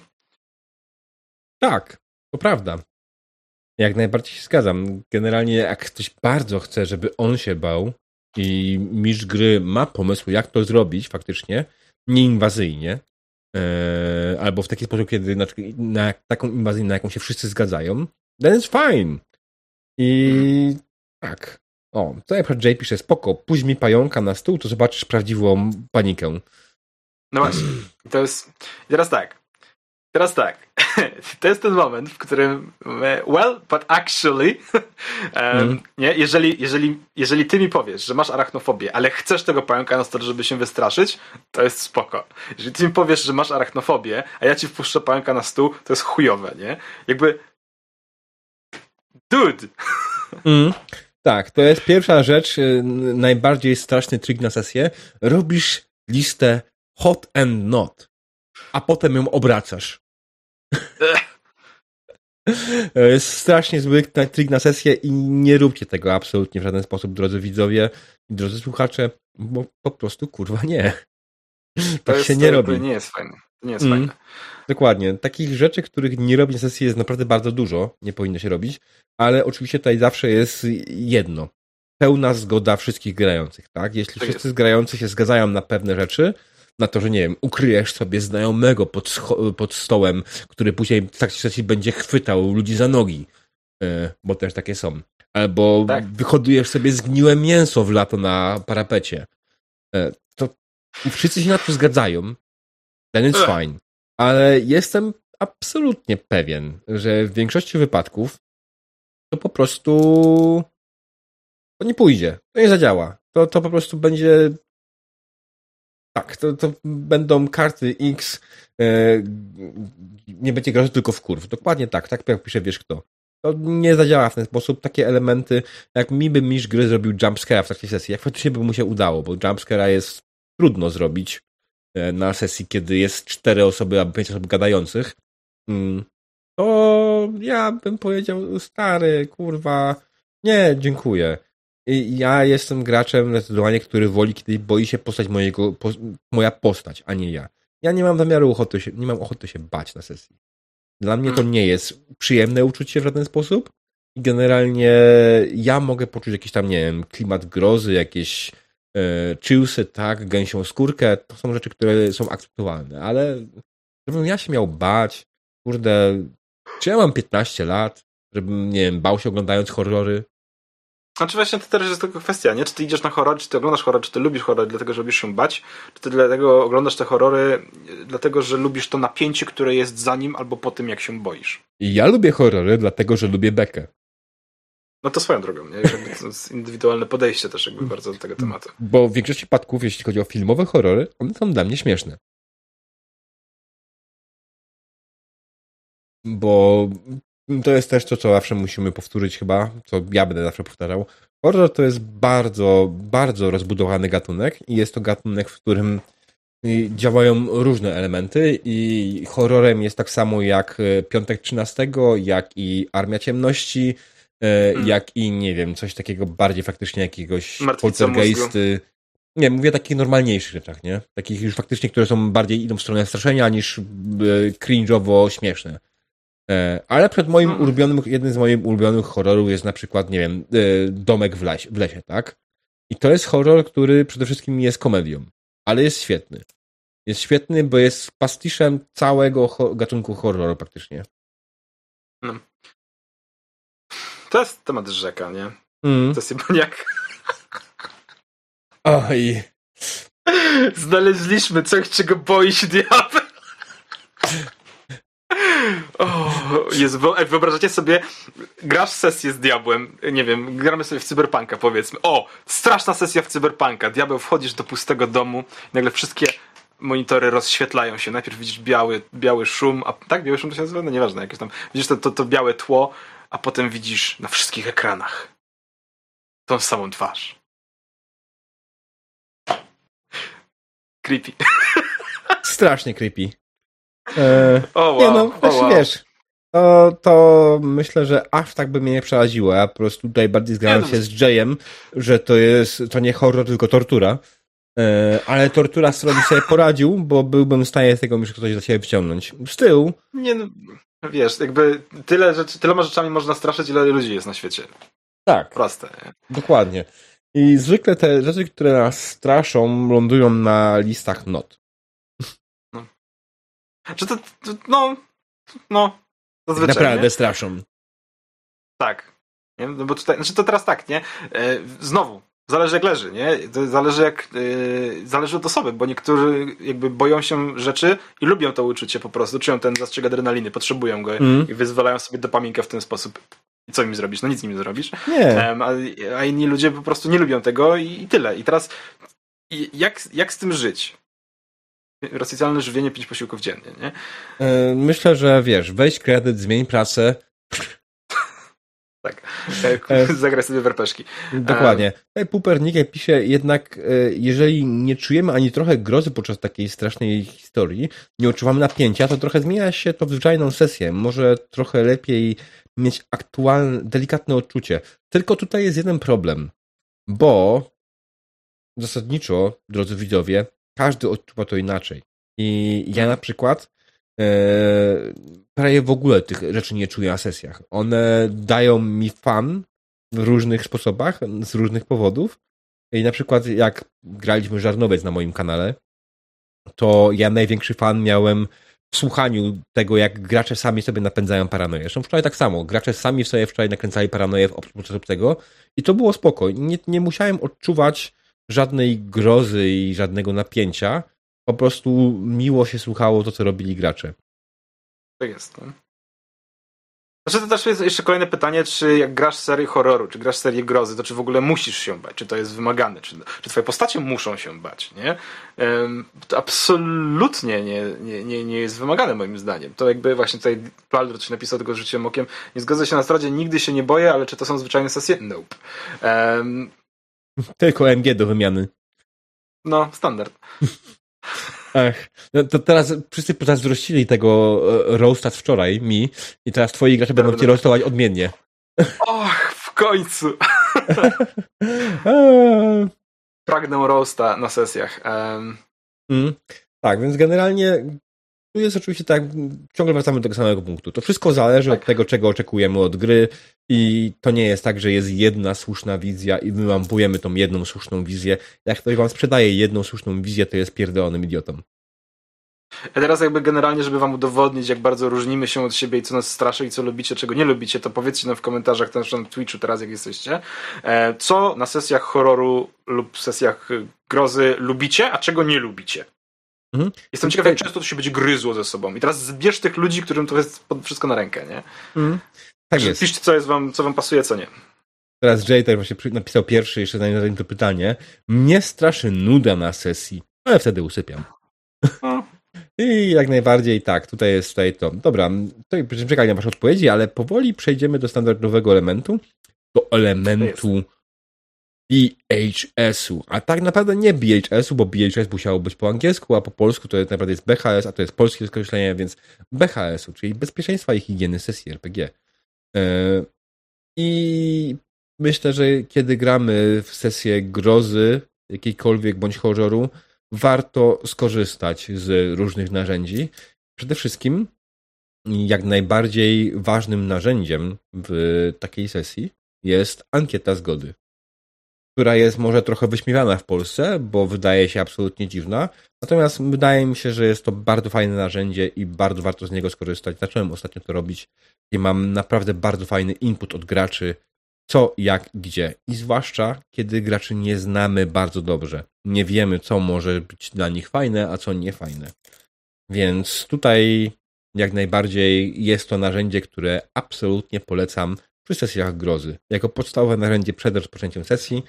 Tak, to prawda. Jak najbardziej się zgadzam. Generalnie jak ktoś bardzo chce, żeby on się bał, i mistrz gry ma pomysł, jak to zrobić faktycznie, nieinwazyjnie, e, albo w taki sposób, kiedy na, na taką inwazję, na jaką się wszyscy zgadzają, then it's fine. I tak. O, to jak JP pisze, spoko, pójdź mi pająka na stół, to zobaczysz prawdziwą panikę. No właśnie. To jest. teraz tak. Teraz tak, to jest ten moment, w którym well, but actually um, nie, jeżeli, jeżeli, jeżeli ty mi powiesz, że masz arachnofobię, ale chcesz tego pająka na stole, żeby się wystraszyć, to jest spoko. Jeżeli ty mi powiesz, że masz arachnofobię, a ja ci wpuszczę pająka na stół, to jest chujowe, nie? Jakby dude! Mm. Tak, to jest pierwsza rzecz, y, najbardziej straszny trik na sesję. Robisz listę hot and not a potem ją obracasz. Jest strasznie zły trik na sesję i nie róbcie tego absolutnie w żaden sposób, drodzy widzowie i drodzy słuchacze, bo po prostu kurwa nie. Tak jest, się nie robi. Nie jest fajne. Nie jest mm. fajne. Dokładnie. Takich rzeczy, których nie robi na sesji jest naprawdę bardzo dużo, nie powinno się robić, ale oczywiście tutaj zawsze jest jedno. Pełna zgoda wszystkich grających, tak? Jeśli tak wszyscy jest. grający się zgadzają na pewne rzeczy, na to, że nie wiem, ukryjesz sobie znajomego pod, pod stołem, który później w trakcie sesji będzie chwytał ludzi za nogi, e, bo też takie są. Albo tak. wyhodujesz sobie zgniłe mięso w lato na parapecie. E, to wszyscy się na to zgadzają. Then it's fine. Ale jestem absolutnie pewien, że w większości wypadków to po prostu to nie pójdzie. To nie zadziała. To, to po prostu będzie tak, to, to będą karty X, e, nie będzie grać tylko w kurw. Dokładnie tak, tak jak pisze wiesz kto. To nie zadziała w ten sposób. Takie elementy, jak mi by mistrz gry zrobił jumpscare'a w trakcie sesji, jak faktycznie by mu się udało, bo jumpscare'a jest trudno zrobić e, na sesji, kiedy jest cztery osoby albo pięć osób gadających, mm, to ja bym powiedział, stary, kurwa, nie, dziękuję ja jestem graczem zdecydowanie, który woli, kiedy boi się postać mojego, po, moja postać, a nie ja. Ja nie mam zamiaru ochoty się, nie mam ochoty się bać na sesji. Dla mnie to hmm. nie jest przyjemne uczucie się w żaden sposób i generalnie ja mogę poczuć jakiś tam, nie wiem, klimat grozy, jakieś e, chillsy, tak, gęsią skórkę, to są rzeczy, które są akceptowalne, ale żebym ja się miał bać, kurde, czy ja mam 15 lat, żebym, nie wiem, bał się oglądając horrory, znaczy właśnie to też jest tylko kwestia, nie? Czy ty idziesz na horror, czy ty oglądasz horror, czy ty lubisz horror dlatego, że lubisz się bać, czy ty dlatego oglądasz te horrory dlatego, że lubisz to napięcie, które jest za nim albo po tym, jak się boisz. Ja lubię horrory dlatego, że lubię bekę. No to swoją drogą, nie? Jakby to jest indywidualne podejście też jakby bardzo do tego tematu. Bo w większości przypadków, jeśli chodzi o filmowe horrory, one są dla mnie śmieszne. Bo to jest też to, co zawsze musimy powtórzyć chyba, co ja będę zawsze powtarzał. Horror to jest bardzo, bardzo rozbudowany gatunek i jest to gatunek, w którym y, działają różne elementy i horrorem jest tak samo jak y, Piątek 13, jak i Armia Ciemności, hmm. jak i nie wiem, coś takiego bardziej faktycznie jakiegoś poltergeisty. Nie, mówię o takich normalniejszych rzeczach, nie? Takich już faktycznie, które są bardziej idą w stronę straszenia niż cringe'owo śmieszne. E, ale przed moim hmm. ulubionym, jednym z moich ulubionych horrorów jest na przykład, nie wiem, e, Domek w lesie, w lesie, tak? I to jest horror, który przede wszystkim jest komedią, ale jest świetny. Jest świetny, bo jest pastiszem całego gatunku horroru praktycznie. No. To jest temat rzeka, nie? Mm. To jest jak. Oj. Znaleźliśmy coś, czego boi się diabeł. Oh, jest, wyobrażacie sobie, grasz sesję z diabłem, nie wiem, gramy sobie w cyberpunka powiedzmy. O, straszna sesja w cyberpunka. Diabeł, wchodzisz do pustego domu, nagle wszystkie monitory rozświetlają się. Najpierw widzisz biały, biały szum, a tak, biały szum to się nazywa? No nieważne, jakieś tam. Widzisz to, to, to białe tło, a potem widzisz na wszystkich ekranach tą samą twarz. Creepy. Strasznie creepy. E, oh, wow. Nie no, też oh, wow. wiesz, to, to myślę, że aż tak by mnie nie przeraziło. Ja po prostu tutaj bardziej zgadzam się z Jayem, że to jest, to nie horror, tylko tortura. E, ale tortura, z którą sobie poradził, bo byłbym w stanie z tego już ktoś za siebie wyciągnąć. Z tyłu. Nie no, wiesz, jakby tyle rzeczy, tyloma rzeczami można straszyć, ile ludzi jest na świecie. Tak. Proste. Nie? Dokładnie. I zwykle te rzeczy, które nas straszą, lądują na listach not. Czy to, to no, no, zazwyczaj, Naprawdę nie? straszą. Tak. Nie? No bo tutaj, znaczy to teraz tak, nie? E, znowu, zależy jak leży, nie? Zależy jak, e, zależy od osoby, bo niektórzy jakby boją się rzeczy i lubią to uczucie po prostu, czują ten zastrzyk adrenaliny, potrzebują go mm. i wyzwalają sobie dopaminkę w ten sposób. I co im zrobisz? No nic im nie zrobisz. Nie. a, a, inni ludzie po prostu nie lubią tego i, i tyle. I teraz jak, jak z tym żyć? Racjonalne żywienie pięć posiłków dziennie, nie? E, myślę, że wiesz, weź kredyt, zmień pracę. tak. E, zagraj sobie w rpeszki. Dokładnie. Tutaj Pupernikiem pisze jednak, jeżeli nie czujemy ani trochę grozy podczas takiej strasznej historii, nie odczuwamy napięcia, to trochę zmienia się to w zwyczajną sesję. Może trochę lepiej mieć aktualne, delikatne odczucie. Tylko tutaj jest jeden problem, bo zasadniczo, drodzy widzowie, każdy odczuwa to inaczej. I ja na przykład e, prawie w ogóle tych rzeczy nie czuję na sesjach. One dają mi fan w różnych sposobach, z różnych powodów. I na przykład jak graliśmy Żarnowiec na moim kanale, to ja największy fan miałem w słuchaniu tego, jak gracze sami sobie napędzają paranoję. Zresztą wczoraj tak samo. Gracze sami sobie wczoraj nakręcali paranoję w obszarze tego i to było spoko. Nie, nie musiałem odczuwać żadnej grozy i żadnego napięcia. Po prostu miło się słuchało to, co robili gracze. Tak jest. No. Znaczy to też jest jeszcze kolejne pytanie, czy jak grasz serię horroru, czy grasz serię grozy, to czy w ogóle musisz się bać, czy to jest wymagane, czy, czy twoje postacie muszą się bać, nie? to absolutnie nie, nie, nie, nie jest wymagane moim zdaniem. To jakby właśnie tutaj Plaldor coś napisał tego rzuciłem okiem, nie zgodzę się na stradzie, nigdy się nie boję, ale czy to są zwyczajne sesje? Nope. Tylko MG do wymiany. No, standard. Ach, no to teraz wszyscy pozazdrościli tego e, roasta z wczoraj mi i teraz twoi gracze będą cię roastować odmiennie. Och, w końcu! Pragnę roasta na sesjach. Um. Mm, tak, więc generalnie tu jest oczywiście tak, ciągle wracamy do tego samego punktu. To wszystko zależy tak. od tego, czego oczekujemy od gry i to nie jest tak, że jest jedna słuszna wizja i my lampujemy tą jedną słuszną wizję. Jak ktoś wam sprzedaje jedną słuszną wizję, to jest pierdolonym idiotą. A teraz jakby generalnie, żeby wam udowodnić, jak bardzo różnimy się od siebie i co nas straszy i co lubicie, czego nie lubicie, to powiedzcie nam w komentarzach, też na Twitchu teraz, jak jesteście, e, co na sesjach horroru lub sesjach grozy lubicie, a czego nie lubicie. Mhm. Jestem ciekaw, jak często to się będzie gryzło ze sobą. I teraz zbierz tych ludzi, którym to jest wszystko na rękę, nie? Mhm. Tak jest. Piszcie, co jest wam, co wam pasuje, co nie. Teraz Jay też właśnie napisał pierwszy, jeszcze zanim to pytanie. Mnie straszy nuda na sesji, ale wtedy usypiam. No. I jak najbardziej tak, tutaj jest tutaj to. Dobra, tutaj czekaj na wasze odpowiedzi, ale powoli przejdziemy do standardowego elementu, do elementu BHS-u. A tak naprawdę nie BHS-u, bo BHS musiało być po angielsku, a po polsku to tak naprawdę jest BHS, a to jest polskie skreślenie, więc BHS-u, czyli bezpieczeństwa i higieny sesji RPG. E, I myślę, że kiedy gramy w sesję grozy, jakiejkolwiek bądź horroru, warto skorzystać z różnych narzędzi. Przede wszystkim, jak najbardziej ważnym narzędziem w takiej sesji jest ankieta zgody, która jest może trochę wyśmiewana w Polsce, bo wydaje się absolutnie dziwna. Natomiast wydaje mi się, że jest to bardzo fajne narzędzie i bardzo warto z niego skorzystać. Zacząłem ostatnio to robić i mam naprawdę bardzo fajny input od graczy, co, jak, gdzie. I zwłaszcza, kiedy graczy nie znamy bardzo dobrze. Nie wiemy, co może być dla nich fajne, a co nie fajne. Więc tutaj jak najbardziej jest to narzędzie, które absolutnie polecam przy sesjach grozy. Jako podstawowe narzędzie przed rozpoczęciem sesji,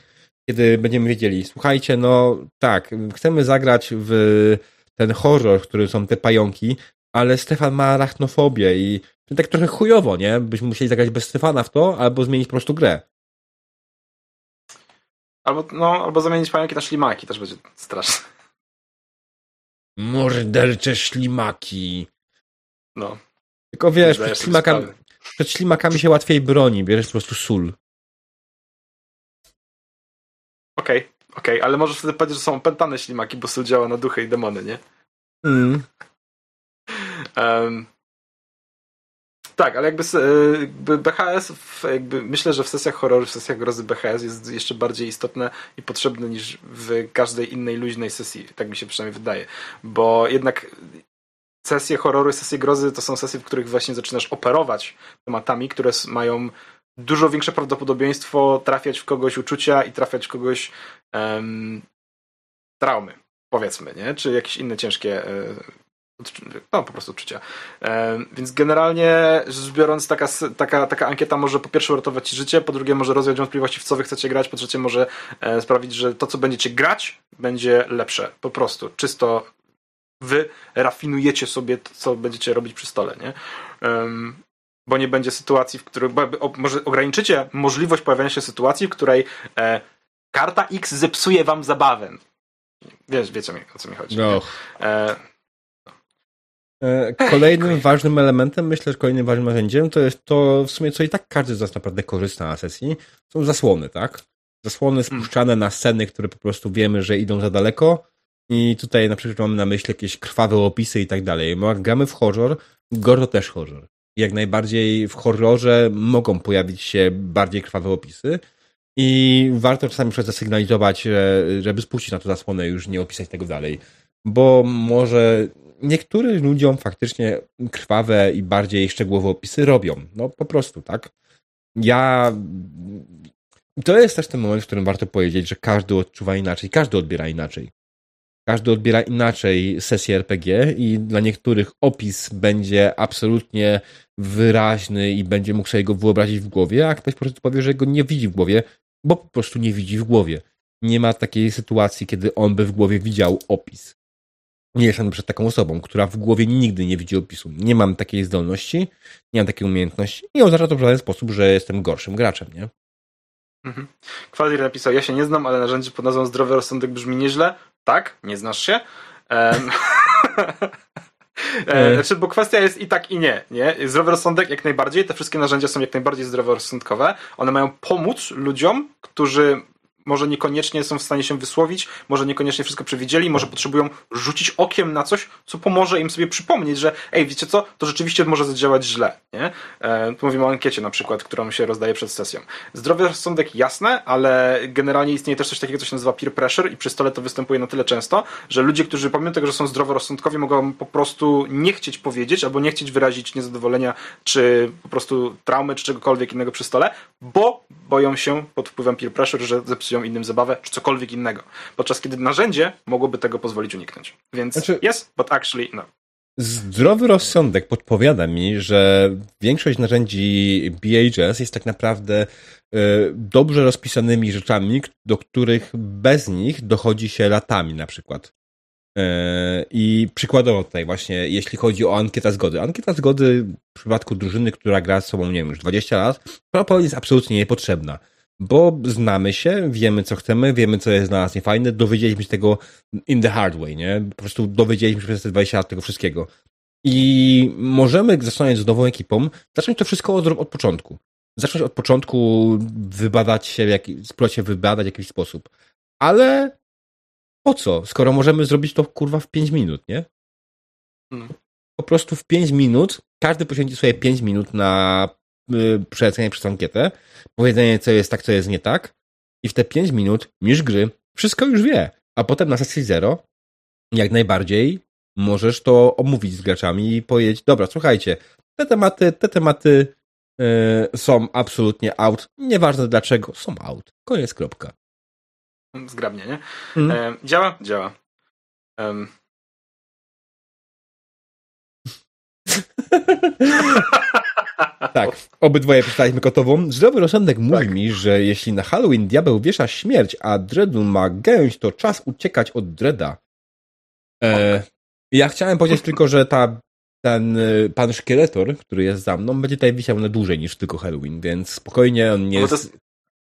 kiedy będziemy wiedzieli, słuchajcie, no tak, chcemy zagrać w ten horror, w którym są te pająki, ale Stefan ma arachnofobię i tak trochę chujowo, nie? Byśmy musieli zagrać bez Stefana w to, albo zmienić po prostu grę. Albo, no, albo zamienić pająki na ślimaki, też będzie straszne. Mordercze ślimaki. No. Tylko wiesz, przed ślimakami, przed ślimakami się łatwiej broni, bierzesz po prostu sól. Okej, okay, okej, okay, ale możesz wtedy powiedzieć, że są opętane ślimaki, bo sól działa na duchy i demony, nie? Mm. Um, tak, ale jakby, jakby BHS, jakby myślę, że w sesjach horroru, w sesjach grozy BHS jest jeszcze bardziej istotne i potrzebne niż w każdej innej luźnej sesji. Tak mi się przynajmniej wydaje. Bo jednak sesje horroru, sesje grozy to są sesje, w których właśnie zaczynasz operować tematami, które mają dużo większe prawdopodobieństwo trafiać w kogoś uczucia i trafiać w kogoś um, traumy, powiedzmy, nie? Czy jakieś inne ciężkie e, no po prostu odczucia. E, więc generalnie rzecz biorąc, taka, taka, taka ankieta może po pierwsze uratować ci życie, po drugie może rozwiać wątpliwości, w co wy chcecie grać, po trzecie może e, sprawić, że to, co będziecie grać, będzie lepsze. Po prostu. Czysto wy rafinujecie sobie to, co będziecie robić przy stole, nie? Um, bo nie będzie sytuacji, w której o, może ograniczycie możliwość pojawienia się sytuacji, w której e, karta X zepsuje wam zabawę. Wiesz, wiecie o co mi chodzi. No. E, E, kolejnym ważnym elementem, myślę, że kolejnym ważnym narzędziem to jest to w sumie, co i tak każdy z nas naprawdę korzysta na sesji, są zasłony, tak? Zasłony hmm. spuszczane na sceny, które po prostu wiemy, że idą za daleko i tutaj na przykład mamy na myśli jakieś krwawe opisy i tak dalej. No, gramy w horror, gore to też horror. Jak najbardziej w horrorze mogą pojawić się bardziej krwawe opisy i warto czasami zasygnalizować, żeby spuścić na to zasłonę już nie opisać tego dalej. Bo może niektórym ludziom faktycznie krwawe i bardziej szczegółowe opisy robią. No po prostu, tak? Ja. To jest też ten moment, w którym warto powiedzieć, że każdy odczuwa inaczej, każdy odbiera inaczej. Każdy odbiera inaczej sesję RPG i dla niektórych opis będzie absolutnie wyraźny i będzie mógł sobie go wyobrazić w głowie, a ktoś po prostu powie, że go nie widzi w głowie, bo po prostu nie widzi w głowie. Nie ma takiej sytuacji, kiedy on by w głowie widział opis nie jestem przed taką osobą, która w głowie nigdy nie widzi opisu. Nie mam takiej zdolności, nie mam takiej umiejętności. Nie oznacza to w żaden sposób, że jestem gorszym graczem, nie? Mhm. Napisał, ja się nie znam, ale narzędzie pod nazwą zdrowy rozsądek brzmi nieźle. Tak, nie znasz się. Um, znaczy, bo kwestia jest i tak, i nie, nie. Zdrowy rozsądek jak najbardziej, te wszystkie narzędzia są jak najbardziej zdroworozsądkowe. One mają pomóc ludziom, którzy może niekoniecznie są w stanie się wysłowić, może niekoniecznie wszystko przewidzieli, może potrzebują rzucić okiem na coś, co pomoże im sobie przypomnieć, że ej, wiecie co, to rzeczywiście może zadziałać źle, nie? E, tu mówimy o ankiecie na przykład, którą się rozdaje przed sesją. Zdrowy rozsądek jasne, ale generalnie istnieje też coś takiego, co się nazywa peer pressure i przy stole to występuje na tyle często, że ludzie, którzy pomimo tego, że są zdroworozsądkowi, mogą po prostu nie chcieć powiedzieć albo nie chcieć wyrazić niezadowolenia, czy po prostu traumy, czy czegokolwiek innego przy stole, bo boją się pod wpływem peer pressure, że zepsują psują innym zabawę, czy cokolwiek innego. Podczas kiedy narzędzie mogłoby tego pozwolić uniknąć. Więc znaczy, yes, but actually no. Zdrowy rozsądek podpowiada mi, że większość narzędzi BHS jest tak naprawdę e, dobrze rozpisanymi rzeczami, do których bez nich dochodzi się latami na przykład. E, I przykładowo tutaj właśnie, jeśli chodzi o ankieta zgody. Ankieta zgody w przypadku drużyny, która gra z sobą, nie wiem, już 20 lat, to jest absolutnie niepotrzebna. Bo znamy się, wiemy co chcemy, wiemy co jest dla nas niefajne, dowiedzieliśmy się tego in the hard way, nie? Po prostu dowiedzieliśmy się przez te 20 lat tego wszystkiego. I możemy, zostając z nową ekipą, zacząć to wszystko od, od początku. Zacząć od początku wybadać się, jak, spróbować się wybadać w jakiś sposób. Ale po co? Skoro możemy zrobić to kurwa w 5 minut, nie? Hmm. Po prostu w 5 minut, każdy poświęci sobie 5 minut na przelecenie przez ankietę, powiedzenie, co jest tak, co jest nie tak, i w te 5 minut, niż gry, wszystko już wie. A potem na sesji zero, jak najbardziej, możesz to omówić z graczami i powiedzieć, dobra, słuchajcie, te tematy, te tematy y, są absolutnie out. Nieważne dlaczego, są out. Koniec, kropka zgrabnie, nie? Mm. E, działa? Działa. Um. tak, obydwoje przeczytaliśmy kotową. Zdrowy rozsądek tak. mówi mi, że jeśli na Halloween diabeł wiesza śmierć, a Dreadu ma gęś, to czas uciekać od Dreda. E, ja chciałem powiedzieć tylko, że ta, ten y, pan szkieletor, który jest za mną, będzie tutaj wisiał na dłużej niż tylko Halloween, więc spokojnie on nie jest... jest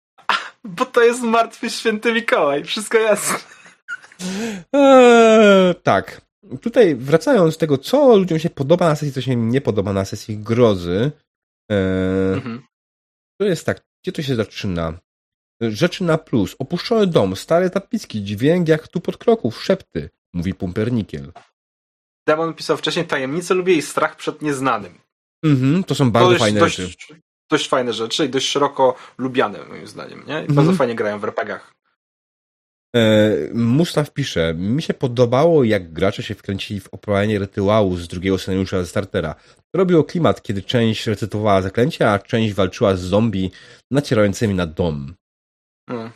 bo to jest martwy święty Mikołaj, wszystko jasne. Eee, tak. Tutaj wracając do tego, co ludziom się podoba na sesji, co się nie podoba na sesji grozy, eee, mhm. to jest tak, gdzie to się zaczyna? Rzeczy na plus. Opuszczony dom, stare tapiski, dźwięk jak tu pod kroków, szepty, mówi Pumpernikiel. Demon pisał wcześniej tajemnicę lubię i strach przed nieznanym. Mhm, to są bardzo to fajne dość, rzeczy dość fajne rzeczy i dość szeroko lubiane moim zdaniem, nie? I mhm. bardzo fajnie grają w RPGach. E, Mustaw pisze, mi się podobało, jak gracze się wkręcili w opowiadanie rytuału z drugiego scenariusza ze startera. Robiło klimat, kiedy część recytowała zaklęcia, a część walczyła z zombie nacierającymi na dom. Hmm.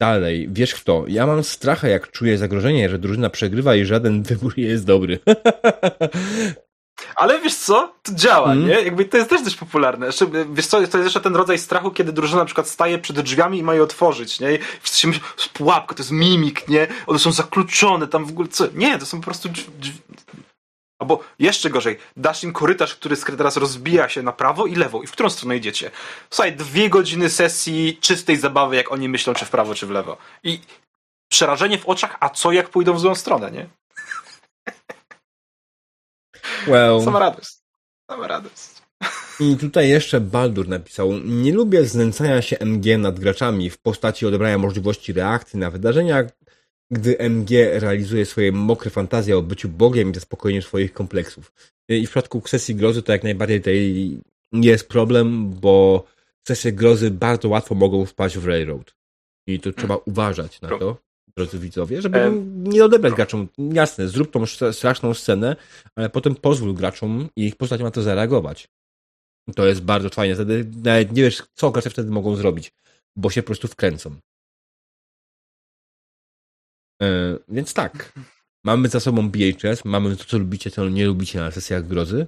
Dalej, wiesz kto, ja mam stracha, jak czuję zagrożenie, że drużyna przegrywa i żaden wybór jest dobry. Ale wiesz co? To działa, mm. nie? Jakby to jest też dość popularne. Jeszcze, wiesz co, to jest jeszcze ten rodzaj strachu, kiedy drużyna na przykład staje przed drzwiami i ma je otworzyć, nie? I wszyscy myślą, pułapka, to jest mimik, nie? One są zakluczone, tam w ogóle co? Nie, to są po prostu drzwi. Albo jeszcze gorzej, dasz im korytarz, który teraz rozbija się na prawo i lewo. I w którą stronę idziecie? Słuchaj, dwie godziny sesji czystej zabawy, jak oni myślą, czy w prawo, czy w lewo. I przerażenie w oczach, a co jak pójdą w złą stronę, nie? Well. Sama radość. Sama radość. I tutaj jeszcze Baldur napisał: Nie lubię znęcania się MG nad graczami w postaci odebrania możliwości reakcji na wydarzenia, gdy MG realizuje swoje mokre fantazje o byciu Bogiem i zaspokojeniu swoich kompleksów. I w przypadku sesji grozy to jak najbardziej tutaj jest problem, bo sesje grozy bardzo łatwo mogą wpaść w Railroad. I to trzeba uważać na to drodzy widzowie, żeby um, nie odebrać graczom. Jasne, zrób tą straszną scenę, ale potem pozwól graczom i ich postaciom na to zareagować. To jest bardzo fajne. Wtedy nawet nie wiesz, co gracze wtedy mogą zrobić, bo się po prostu wkręcą. E, więc tak. Mamy za sobą BHS, mamy to, co lubicie, co nie lubicie na sesjach grozy.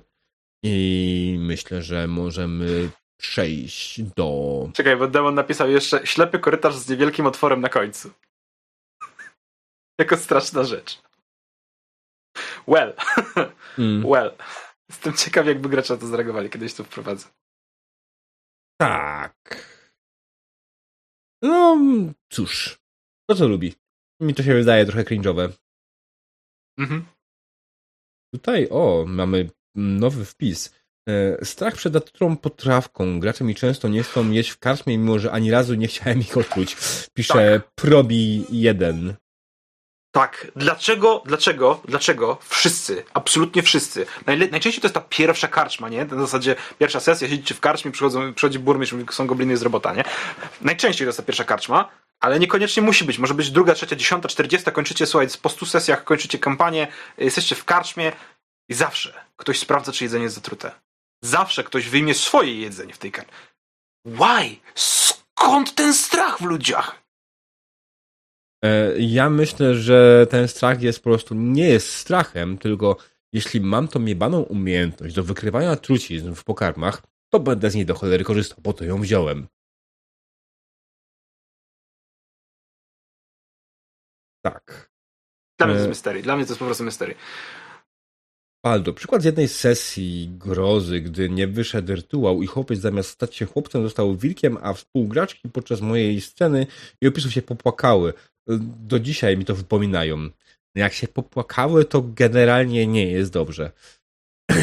I myślę, że możemy przejść do. Czekaj, bo Demon napisał jeszcze ślepy korytarz z niewielkim otworem na końcu jako straszna rzecz. Well. Mm. Well. Jestem ciekaw, jakby gracze to zareagowali, kiedyś to wprowadzę. Tak. No, cóż. To co lubi. Mi to się wydaje trochę cringe'owe. Mhm. Tutaj, o, mamy nowy wpis. E, strach przed naturą potrawką. Gracze mi często nie chcą jeść w karczmie, mimo że ani razu nie chciałem ich odczuć. Pisze tak. Probi1. Tak, dlaczego, dlaczego, dlaczego wszyscy, absolutnie wszyscy, najle- najczęściej to jest ta pierwsza karczma, nie? Na zasadzie pierwsza sesja, siedzicie w karczmie, przychodzą, przychodzi burmistrz, mówi, są gobliny z robota, nie? Najczęściej to jest ta pierwsza karczma, ale niekoniecznie musi być. Może być druga, trzecia, dziesiąta, czterdziesta, kończycie, słuchaj, po stu sesjach kończycie kampanię, jesteście w karczmie i zawsze ktoś sprawdza, czy jedzenie jest zatrute. Zawsze ktoś wyjmie swoje jedzenie w tej karczmie. Why? Skąd ten strach w ludziach? E, ja myślę, że ten strach jest po prostu nie jest strachem, tylko jeśli mam tą jebaną umiejętność do wykrywania trucizn w pokarmach, to będę z niej do cholery korzystał, po to ją wziąłem. Tak. Dla mnie to jest mystery. Dla mnie to jest po prostu mystery. Paldo, przykład z jednej sesji grozy, gdy nie wyszedł rytuał i chłopiec zamiast stać się chłopcem został wilkiem, a współgraczki podczas mojej sceny i opisów się popłakały. Do dzisiaj mi to wypominają. Jak się popłakały, to generalnie nie jest dobrze.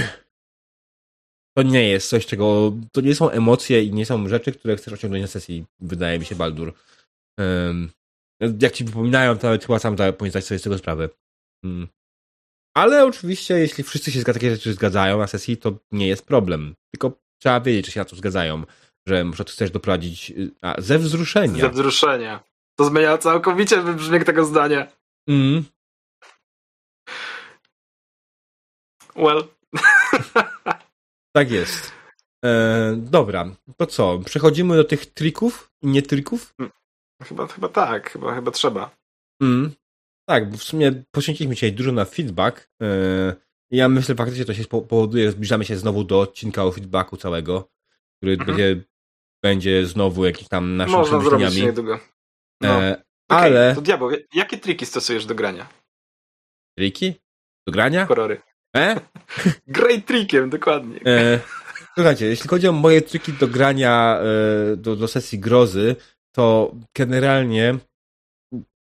To nie jest coś, czego. To nie są emocje i nie są rzeczy, które chcesz osiągnąć na sesji, wydaje mi się, Baldur. Jak ci wypominają, to nawet chyba sam zdać sobie z tego sprawę. Hmm. Ale oczywiście, jeśli wszyscy się takie rzeczy zgadzają na sesji, to nie jest problem. Tylko trzeba wiedzieć, czy się na to zgadzają. Że może to chcesz doprowadzić y, a, ze wzruszenia. Ze wzruszenia. To zmienia całkowicie brzmiek tego zdania. Mm. Well. tak jest. E, dobra, to co? Przechodzimy do tych trików i nie trików? Mm. Chyba, chyba tak, chyba, chyba trzeba. Mm. Tak, bo w sumie poświęciliśmy dzisiaj dużo na feedback. E, ja myślę faktycznie to się powoduje, że zbliżamy się znowu do odcinka o feedbacku całego, który mhm. będzie, będzie znowu jakiś tam naszym Można zrobić niedługo. No. E, okay, ale... To diabeł, jakie triki stosujesz do grania? Triki? Do grania? Korory. E? Great trickiem, dokładnie. E, słuchajcie, jeśli chodzi o moje triki do grania e, do, do sesji grozy, to generalnie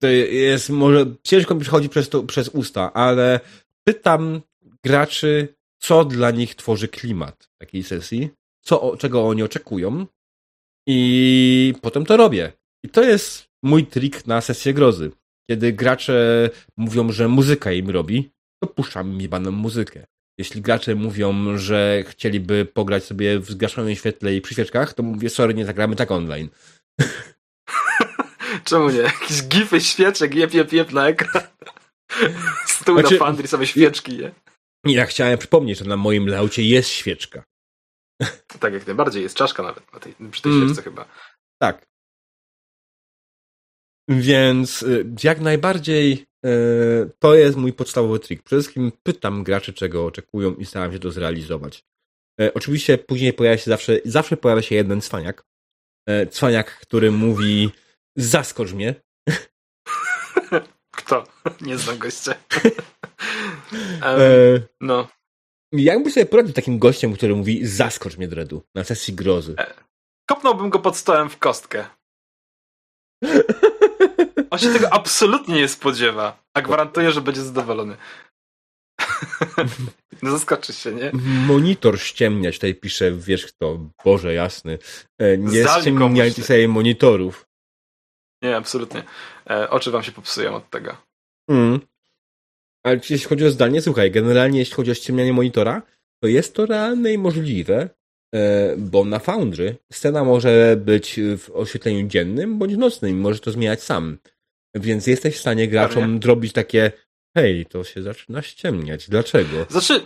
to jest może ciężko mi przychodzi przez, to, przez usta, ale pytam graczy, co dla nich tworzy klimat takiej sesji, co, czego oni oczekują i potem to robię. I to jest mój trik na sesję grozy. Kiedy gracze mówią, że muzyka im robi, to puszczam im jebaną muzykę. Jeśli gracze mówią, że chcieliby pograć sobie w zgaszonym świetle i przy świeczkach, to mówię, sorry, nie zagramy tak online. Czemu nie? Jakieś gify świeczek, jep, jep, jep na ekran. Stół znaczy, na Fandry, same świeczki, nie? Ja chciałem przypomnieć, że na moim laucie jest świeczka. Tak, jak najbardziej. Jest czaszka nawet na tej, przy tej mm. świeczce chyba. Tak. Więc y, jak najbardziej y, to jest mój podstawowy trik. Przede wszystkim pytam graczy, czego oczekują i staram się to zrealizować. E, oczywiście później pojawia się zawsze, zawsze pojawia się jeden cwaniak. E, cwaniak, który mówi Zaskocz mnie. Kto? Nie znam gościa. um, no. Jakby sobie poradził takim gościem, który mówi zaskocz mnie, Dredu, na sesji grozy? Kopnąłbym go pod stołem w kostkę. On się tego absolutnie nie spodziewa, a gwarantuję, że będzie zadowolony. No zaskoczy się, nie? Monitor ściemniać, tutaj pisze, wiesz kto, Boże jasny. E, nie ściemniajcie sobie monitorów. Nie, absolutnie. E, oczy wam się popsują od tego. Mm. Ale jeśli chodzi o zdanie, słuchaj, generalnie jeśli chodzi o ściemnianie monitora, to jest to realne i możliwe, e, bo na Foundry scena może być w oświetleniu dziennym bądź nocnym, może to zmieniać sam. Więc jesteś w stanie graczom Pewnie. zrobić takie hej, to się zaczyna ściemniać. Dlaczego? Znaczy,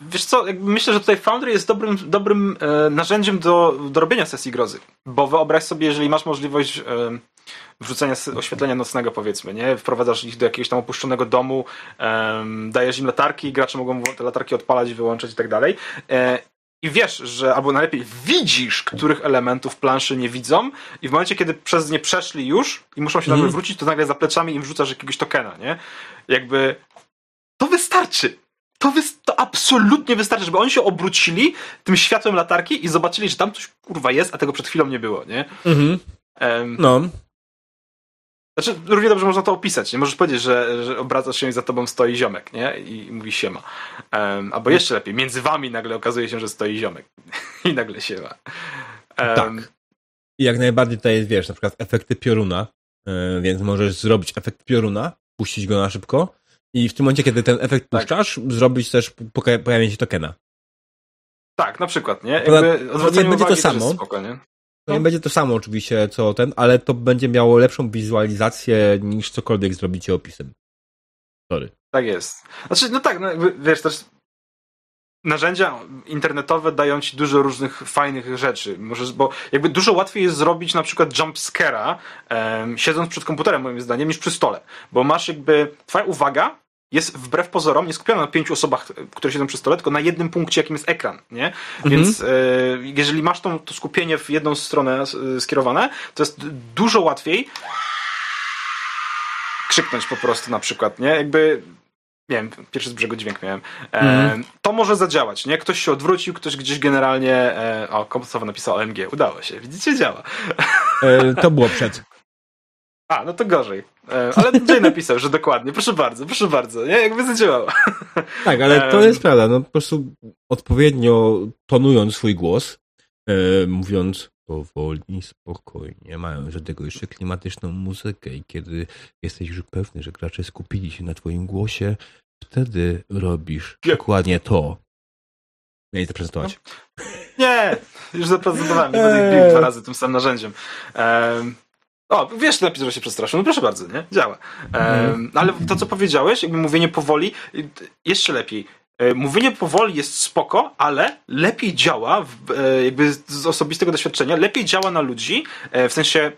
Wiesz co, myślę, że tutaj Foundry jest dobrym, dobrym e, narzędziem do, do robienia sesji grozy. Bo wyobraź sobie, jeżeli masz możliwość e, wrzucenia oświetlenia nocnego, powiedzmy, nie? Wprowadzasz ich do jakiegoś tam opuszczonego domu, e, dajesz im latarki, gracze mogą te latarki odpalać, wyłączać i tak dalej. I wiesz, że albo najlepiej widzisz, których elementów planszy nie widzą, i w momencie, kiedy przez nie przeszli już i muszą się mm. nagle wrócić, to nagle za pleczami im wrzucasz jakiegoś tokena, nie? Jakby to wystarczy to, wy- to absolutnie wystarczy, żeby oni się obrócili tym światłem latarki i zobaczyli, że tam coś kurwa jest, a tego przed chwilą nie było, nie? Mhm. Um, no. Znaczy, równie dobrze można to opisać. Nie możesz powiedzieć, że, że obracasz się i za tobą stoi ziomek, nie? I mówi siema. Um, albo jeszcze lepiej, między wami nagle okazuje się, że stoi ziomek. I nagle siema. Um, tak. I jak najbardziej tutaj jest, wiesz, na przykład efekty pioruna, yy, więc możesz zrobić efekt pioruna, puścić go na szybko i w tym momencie, kiedy ten efekt tak. puszczasz, zrobić też pojawienie się tokena. Tak, na przykład, nie? Jakby nie będzie to samo. Spoko, nie? To nie no. będzie to samo oczywiście, co ten, ale to będzie miało lepszą wizualizację niż cokolwiek zrobicie opisem. Sorry. Tak jest. Znaczy, no tak, no, wiesz, też narzędzia internetowe dają ci dużo różnych fajnych rzeczy. Możesz, bo jakby dużo łatwiej jest zrobić na przykład jumpscare'a um, siedząc przed komputerem moim zdaniem niż przy stole. Bo masz jakby, twoja uwaga jest wbrew pozorom nie skupiona na pięciu osobach, które siedzą przy stole, tylko na jednym punkcie, jakim jest ekran, nie? Mhm. Więc e, jeżeli masz tą, to skupienie w jedną stronę skierowane, to jest dużo łatwiej krzyknąć po prostu na przykład, nie? Jakby nie wiem, pierwszy z brzegu dźwięk miałem. E, mm. To może zadziałać, nie? Ktoś się odwrócił, ktoś gdzieś generalnie. E, o, komputerowo napisał OMG. Udało się. Widzicie, działa. E, to było przed. A, no to gorzej. E, ale Jay napisał, że dokładnie. Proszę bardzo, proszę bardzo. Nie, jakby zadziałało. Tak, ale to jest prawda. No po prostu odpowiednio tonując swój głos, e, mówiąc powoli, spokojnie, mając do tego jeszcze klimatyczną muzykę i kiedy jesteś już pewny, że gracze skupili się na twoim głosie, wtedy robisz dokładnie to. Nie chcę prezentować. No. Nie, już zaprezentowałem, będę bił dwa razy tym samym narzędziem. Um, o, wiesz napis, że się przestraszył. No proszę bardzo, nie? Działa. Um, ale to, co powiedziałeś, jakby mówienie powoli, jeszcze lepiej. E, mówienie powoli jest spoko, ale lepiej działa, e, jakby z osobistego doświadczenia, lepiej działa na ludzi, e, w sensie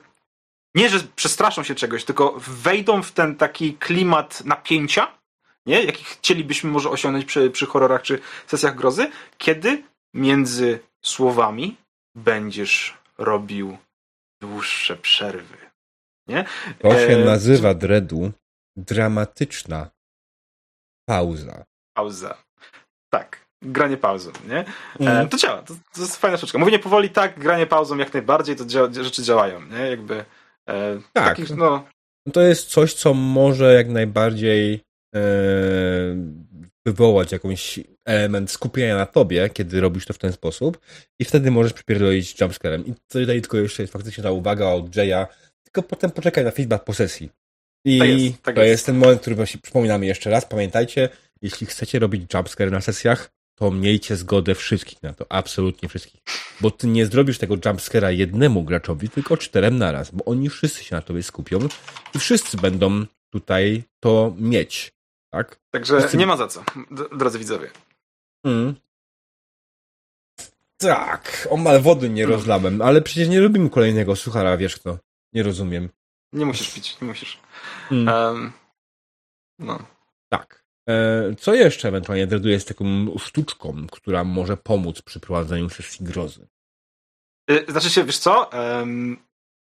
nie, że przestraszą się czegoś, tylko wejdą w ten taki klimat napięcia, nie? jaki chcielibyśmy może osiągnąć przy, przy horrorach czy sesjach grozy, kiedy między słowami będziesz robił dłuższe przerwy. Nie? To się e... nazywa dreadu dramatyczna pauza. Pauza. Tak. Granie pauzą, nie? Mm. to działa, to, to, jest fajna sztuczka. Mówienie powoli tak, granie pauzą jak najbardziej, to dzia rzeczy działają, nie? Jakby e, tak. Takich, no... To jest coś, co może jak najbardziej e, wywołać jakąś element skupienia na tobie, kiedy robisz to w ten sposób i wtedy możesz przypierdolić jumpscarem. I tutaj tylko jeszcze jest faktycznie ta uwaga od Jaya, tylko potem poczekaj na feedback po sesji. I tak jest, tak to jest. jest ten moment, który właśnie przypominamy jeszcze raz. Pamiętajcie, jeśli chcecie robić jumpscare na sesjach, to miejcie zgodę wszystkich na to, absolutnie wszystkich. Bo ty nie zrobisz tego jumpscare'a jednemu graczowi, tylko czterem naraz, bo oni wszyscy się na tobie skupią i wszyscy będą tutaj to mieć. Tak? Także nie ma za co, drodzy widzowie. Mm. Tak, omal wody nie mm. rozlałem, ale przecież nie lubimy kolejnego suchara, wiesz kto. Nie rozumiem. Nie musisz pić, nie musisz. Mm. Um, no. Tak. E, co jeszcze ewentualnie Dreadu z taką sztuczką, która może pomóc przy prowadzeniu sesji grozy? E, znaczy się, wiesz co? Um,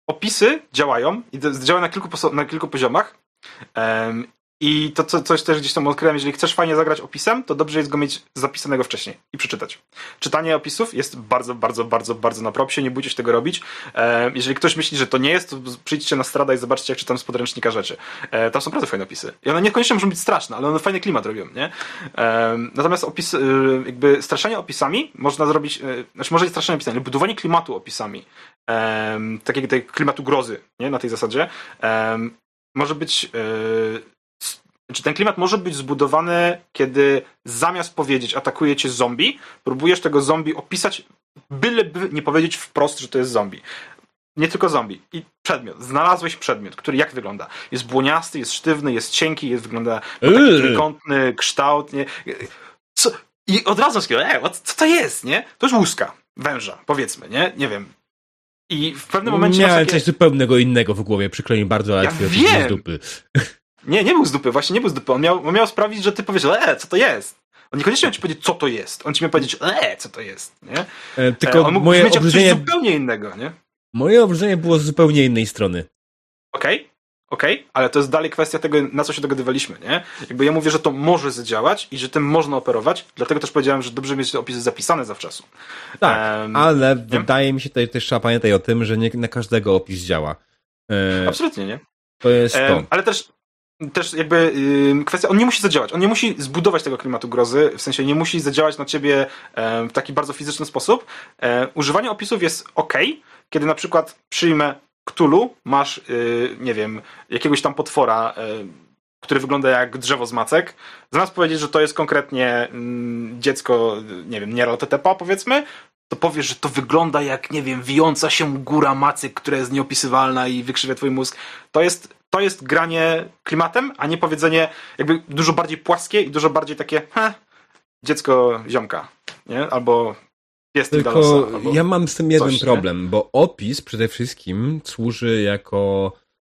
opisy działają i działają na kilku, na kilku poziomach. Um, i to co, coś też gdzieś tam odkryłem, jeżeli chcesz fajnie zagrać opisem, to dobrze jest go mieć zapisanego wcześniej i przeczytać. Czytanie opisów jest bardzo, bardzo, bardzo, bardzo na propsie, nie bójcie się tego robić. E, jeżeli ktoś myśli, że to nie jest, to przyjdźcie na strada i zobaczcie, jak czytam z podręcznika rzeczy. E, tam są naprawdę fajne opisy. I one niekoniecznie muszą być straszne, ale one fajny klimat robią, nie? E, natomiast opis, e, jakby straszenie opisami można zrobić, e, znaczy może nie straszenie opisami, ale budowanie klimatu opisami, e, takiego klimatu grozy, nie? Na tej zasadzie, może być znaczy ten klimat może być zbudowany, kiedy zamiast powiedzieć atakuje cię zombie, próbujesz tego zombie opisać, byleby nie powiedzieć wprost, że to jest zombie. Nie tylko zombie. I przedmiot. Znalazłeś przedmiot, który jak wygląda? Jest błoniasty, jest sztywny, jest cienki, jest wygląda taki trójkątny kształt, nie? Co? I od razu skieruję, e, co to jest, nie? To jest łuska, węża, powiedzmy, nie? Nie wiem. I w pewnym momencie... Miałem takie... coś zupełnego innego w głowie, przykro mi bardzo, ale ja wiem. z dupy. Nie, nie był z dupy, właśnie nie był z dupy. On miał, on miał sprawić, że ty powiesz, e, co to jest? On niekoniecznie miał ci powiedzieć, co to jest. On ci miał powiedzieć, e, co to jest, nie? E, tylko e, on mógł moje mieć obrzydzenie... coś zupełnie innego, nie? Moje obrzydzenie było z zupełnie innej strony. Okej, okay, okej, okay, ale to jest dalej kwestia tego, na co się dogadywaliśmy, nie? Jakby ja mówię, że to może zadziałać i że tym można operować, dlatego też powiedziałem, że dobrze mieć te opisy zapisane zawczasu. Tak, um, ale nie? wydaje mi się, tutaj też trzeba pamiętać o tym, że nie na każdego opis działa. E, Absolutnie, nie? To jest to. Ale też też jakby kwestia, on nie musi zadziałać, on nie musi zbudować tego klimatu grozy, w sensie nie musi zadziałać na ciebie e, w taki bardzo fizyczny sposób. E, używanie opisów jest ok, kiedy na przykład przyjmę Cthulhu, masz, yy, nie wiem, jakiegoś tam potwora, yy, który wygląda jak drzewo z macek, zamiast powiedzieć, że to jest konkretnie mm, dziecko, nie wiem, Nieraltetepa powiedzmy, to powiesz, że to wygląda jak, nie wiem, wijąca się góra macek, która jest nieopisywalna i wykrzywia twój mózg. To jest to jest granie klimatem, a nie powiedzenie jakby dużo bardziej płaskie i dużo bardziej takie, heh, dziecko ziomka, nie? Albo pies Tylko Dalosa, albo... ja mam z tym jeden coś, problem, nie? bo opis przede wszystkim służy jako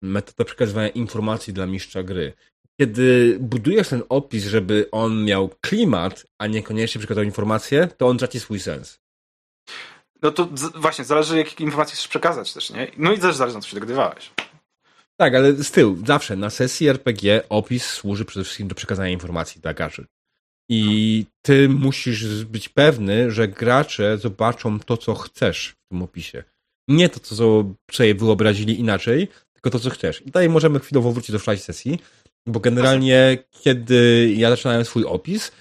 metoda przekazywania informacji dla mistrza gry. Kiedy budujesz ten opis, żeby on miał klimat, a niekoniecznie przekazywał informacje, to on traci swój sens. No to właśnie, zależy jakie informacje chcesz przekazać też, nie? No i też zależy na co się dogadywałeś. Tak, ale z tyłu, zawsze na sesji RPG opis służy przede wszystkim do przekazania informacji dla graczy. I ty musisz być pewny, że gracze zobaczą to, co chcesz w tym opisie. Nie to, co sobie wyobrazili inaczej, tylko to, co chcesz. I tutaj możemy chwilowo wrócić do wczorajszej sesji, bo generalnie, kiedy ja zaczynałem swój opis,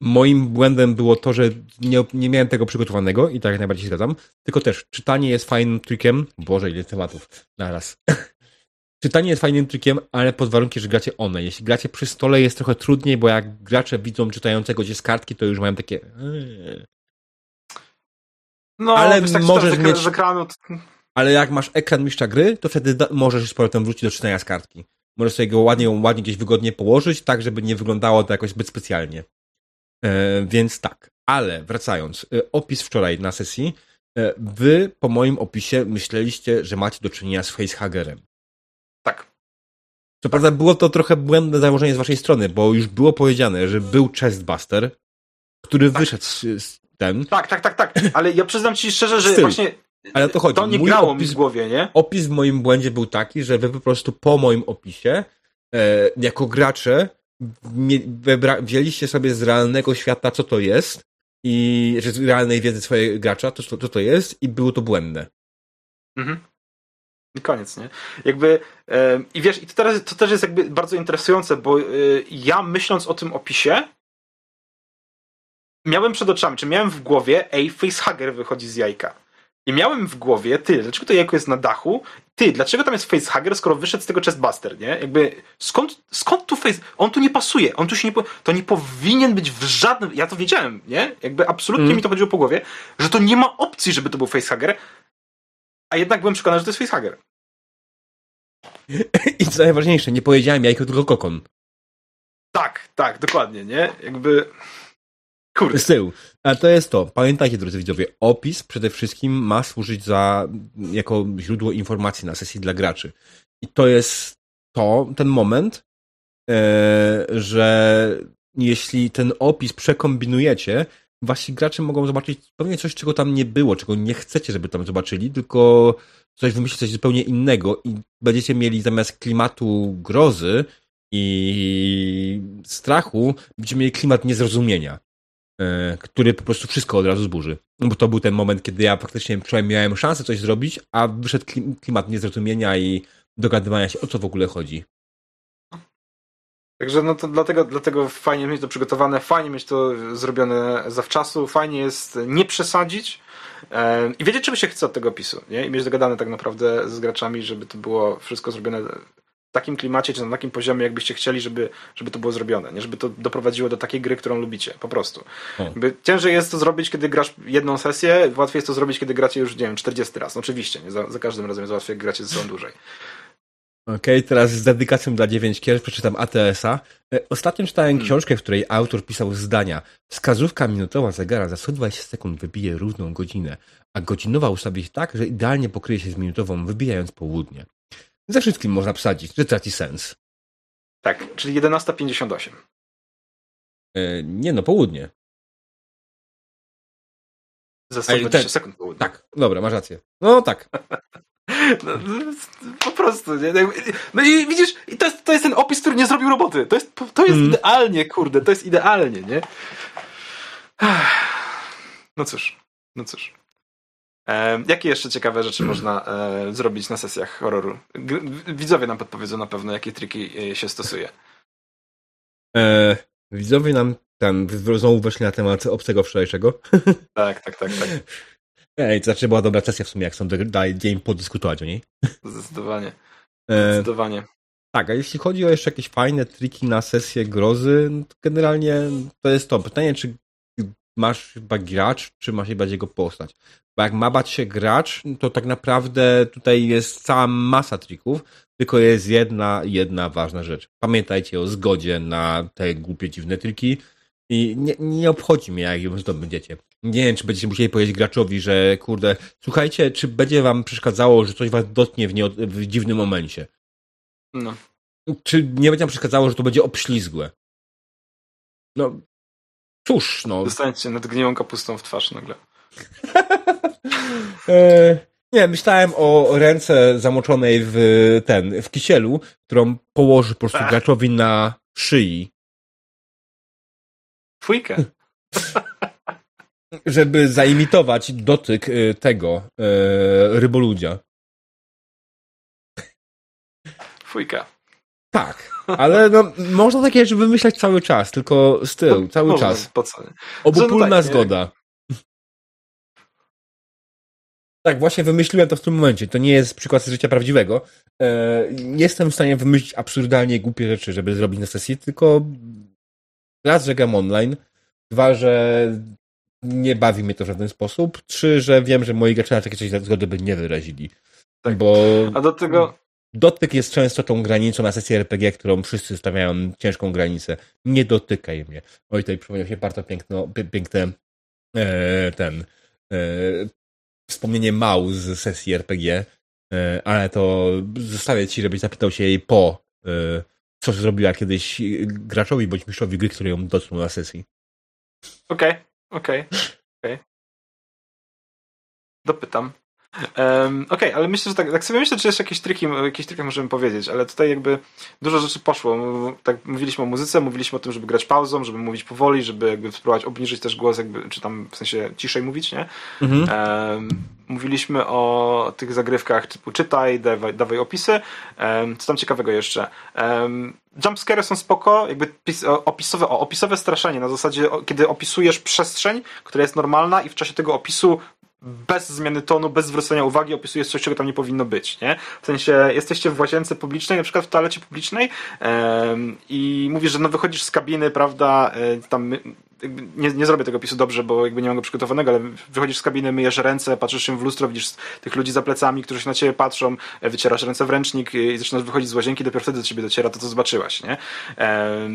moim błędem było to, że nie, nie miałem tego przygotowanego i tak jak najbardziej się zgadzam, tylko też czytanie jest fajnym trikiem. Boże, ile tematów naraz. czytanie jest fajnym trikiem, ale pod warunkiem, że gracie one. Jeśli gracie przy stole jest trochę trudniej, bo jak gracze widzą czytającego gdzieś z kartki, to już mają takie... Eee. No, ale możesz mieć... Ekranu... Ale jak masz ekran mistrza gry, to wtedy możesz z powrotem wrócić do czytania z kartki. Możesz sobie go ładnie, ładnie gdzieś wygodnie położyć, tak żeby nie wyglądało to jakoś zbyt specjalnie. E, więc tak, ale wracając, e, opis wczoraj na sesji. E, wy po moim opisie myśleliście, że macie do czynienia z facehagerem. Tak. Co prawda było to trochę błędne założenie z waszej strony, bo już było powiedziane, że był chestbuster, który tak. wyszedł z, z ten. Tak, tak, tak, tak. Ale ja przyznam ci szczerze, że Styl. właśnie ale to chodzi. To nie Mój grało opis, mi w głowie, nie? Opis w moim błędzie był taki, że wy po prostu po moim opisie, e, jako gracze, wzięliście sobie z realnego świata, co to jest, i z realnej wiedzy swojego gracza, to, co to jest, i było to błędne. Mhm. I koniec, nie? Jakby, i wiesz, i to, teraz, to też jest jakby bardzo interesujące, bo e, ja myśląc o tym opisie, miałem przed oczami, czy miałem w głowie, ej, facehugger wychodzi z jajka. I miałem w głowie, ty, dlaczego to jajko jest na dachu? Ty, dlaczego tam jest facehugger, skoro wyszedł z tego chestbuster, nie? Jakby, skąd, skąd tu face... On tu nie pasuje, on tu się nie... Po... To nie powinien być w żadnym... Ja to wiedziałem, nie? Jakby absolutnie mm. mi to chodziło po głowie, że to nie ma opcji, żeby to był facehugger, a jednak byłem przekonany, że to jest facehugger. I co najważniejsze, nie powiedziałem jajko, tylko kokon. Tak, tak, dokładnie, nie? Jakby... Kurde. Z tyłu. A to jest to. Pamiętajcie, drodzy widzowie, opis przede wszystkim ma służyć za, jako źródło informacji na sesji dla graczy. I to jest to, ten moment, e, że jeśli ten opis przekombinujecie, wasi gracze mogą zobaczyć pewnie coś, czego tam nie było, czego nie chcecie, żeby tam zobaczyli, tylko coś wymyślić coś zupełnie innego i będziecie mieli zamiast klimatu grozy i strachu, będziecie mieli klimat niezrozumienia. E, który po prostu wszystko od razu zburzy. No bo to był ten moment, kiedy ja faktycznie przynajmniej miałem szansę coś zrobić, a wyszedł klimat niezrozumienia i dogadywania się, o co w ogóle chodzi. Także no to dlatego, dlatego fajnie mieć to przygotowane, fajnie mieć to zrobione zawczasu, fajnie jest nie przesadzić e, i wiedzieć, czego się chce od tego opisu, nie? I mieć dogadane tak naprawdę z graczami, żeby to było wszystko zrobione takim klimacie, czy na takim poziomie, jakbyście chcieli, żeby, żeby to było zrobione, nie? Żeby to doprowadziło do takiej gry, którą lubicie, po prostu. ciężej jest to zrobić, kiedy grasz jedną sesję, łatwiej jest to zrobić, kiedy gracie już, nie wiem, 40 raz. oczywiście, nie? Za, za każdym razem jest łatwiej, jak gracie ze sobą dłużej. Okej, okay, teraz z dedykacją dla 9 kier przeczytam ATS-a. E, ostatnio czytałem hmm. książkę, w której autor pisał zdania. Wskazówka minutowa zegara za 120 sekund wybije równą godzinę, a godzinowa ustawić tak, że idealnie pokryje się z minutową, wybijając południe. Ze wszystkim można wsadzić, że traci sens. Tak, czyli 11.58. E, nie no, południe. Za 120 sekund południe. Tak, dobra, masz rację. No tak. No, po prostu, nie? No i widzisz, i to jest, to jest ten opis, który nie zrobił roboty. To jest, to jest mm. idealnie, kurde, to jest idealnie, nie? No cóż, no cóż. E, jakie jeszcze ciekawe rzeczy można e, zrobić na sesjach horroru? G widzowie nam podpowiedzą na pewno, jakie triki e, się stosuje. E, widzowie nam tam znowu weszli na temat obcego wczorajszego. Tak, tak, tak, tak. Ej, to znaczy była dobra sesja w sumie, jak są dalej dzień podyskutować o niej. Zdecydowanie. Zdecydowanie. tak, a jeśli chodzi o jeszcze jakieś fajne triki na sesję grozy, to generalnie to jest to. Pytanie, czy masz chyba gracz, czy masz chyba jego postać. Bo jak ma bać się gracz, to tak naprawdę tutaj jest cała masa trików, tylko jest jedna, jedna ważna rzecz. Pamiętajcie o zgodzie na te głupie, dziwne triki. I nie, nie obchodzi mnie, jak ją zdobędziecie. Nie wiem, czy będziecie musieli powiedzieć graczowi, że kurde, słuchajcie, czy będzie wam przeszkadzało, że coś was dotknie w, nie, w dziwnym momencie. No. Czy nie będzie wam przeszkadzało, że to będzie obślizgłe. No, cóż, no. Dostaniecie nadgniłą kapustą w twarz nagle. e, nie, myślałem o ręce zamoczonej w ten, w kisielu, którą położy po prostu Ach. graczowi na szyi. Fujkę. Żeby zaimitować dotyk y, tego e, ryboludzia. Fujka. Tak, ale no, można takie rzeczy wymyślać cały czas, tylko z tyłu, no, cały czas. Po co? Obopólna no tak, zgoda. Tak, właśnie wymyśliłem to w tym momencie. To nie jest przykład z życia prawdziwego. E, jestem w stanie wymyślić absurdalnie głupie rzeczy, żeby zrobić na sesji, tylko raz, że gram online, dwa, że nie bawi mnie to w żaden sposób, trzy, że wiem, że moi gracze na takie coś zgody by nie wyrazili. Tak. Bo A do tego dotyk jest często tą granicą na sesji RPG, którą wszyscy stawiają ciężką granicę. Nie dotykaj mnie. Oj, tutaj przypomniał się bardzo piękno, piękne e, ten e, wspomnienie Mał z sesji RPG, e, ale to zostawię ci, żebyś zapytał się jej po, e, co zrobiła kiedyś graczowi bądź mistrzowi gry, który ją dotknął na sesji. Okej, okay, okej, okay, okej. Okay. Dopytam. Um, Okej, okay, ale myślę, że tak, tak sobie myślę, czy jeszcze jakieś triki, jakieś triki możemy powiedzieć, ale tutaj jakby dużo rzeczy poszło. Tak mówiliśmy o muzyce, mówiliśmy o tym, żeby grać pauzą, żeby mówić powoli, żeby jakby spróbować obniżyć też głos, jakby, czy tam w sensie ciszej mówić, nie? Mhm. Um, mówiliśmy o tych zagrywkach typu czytaj, dawaj, dawaj opisy. Um, co tam ciekawego jeszcze? Um, jumpscare są spoko, jakby opisowe, o, opisowe straszenie, na zasadzie kiedy opisujesz przestrzeń, która jest normalna i w czasie tego opisu bez zmiany tonu, bez zwrócenia uwagi opisujesz coś, czego tam nie powinno być, nie? W sensie jesteście w łazience publicznej, na przykład w toalecie publicznej i mówisz, że no wychodzisz z kabiny, prawda, e, tam nie, nie zrobię tego pisu dobrze, bo jakby nie mam go przygotowanego, ale wychodzisz z kabiny, myjesz ręce, patrzysz się w lustro, widzisz tych ludzi za plecami, którzy się na ciebie patrzą, e, wycierasz ręce w ręcznik i zaczynasz wychodzić z łazienki, dopiero wtedy do ciebie dociera to, co zobaczyłaś, nie?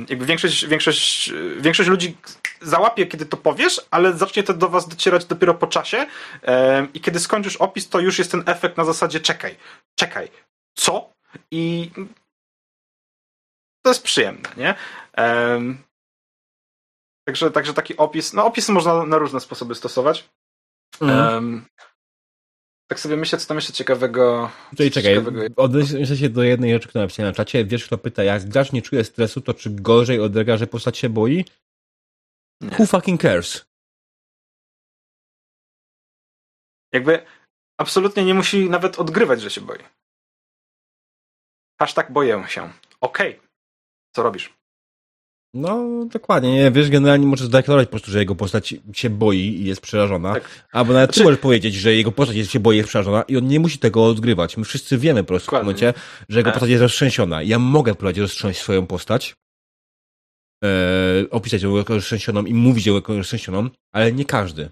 jakby większość, większość, większość ludzi załapie, kiedy to powiesz, ale zacznie to do was docierać dopiero po czasie i kiedy skończysz opis, to już jest ten efekt na zasadzie czekaj, czekaj, co? I to jest przyjemne, nie? Także, także taki opis, no opisy można na różne sposoby stosować. Mhm. Tak sobie myślę, co tam jeszcze ciekawego. Czyli czekaj, odniosę się do jednej rzeczy, która napisała na czacie. Wiesz, kto pyta, jak gracz nie czuje stresu, to czy gorzej odrega, że postać się boi? Who fucking cares? Jakby absolutnie nie musi nawet odgrywać, że się boi. Aż tak boję się. Okej. Okay. Co robisz? No, dokładnie. Nie? Wiesz, generalnie możesz zadeklarować po prostu, że jego postać się boi i jest przerażona. Tak. Albo nawet znaczy... ty możesz powiedzieć, że jego postać jest, się boi i jest przerażona i on nie musi tego odgrywać. My wszyscy wiemy po prostu w momencie, że jego tak. postać jest roztrzęsiona. Ja mogę próbować roztrząść swoją postać, e, opisać ją jako roztrzęsioną i mówić ją jako roztrzęsioną, ale nie każdy.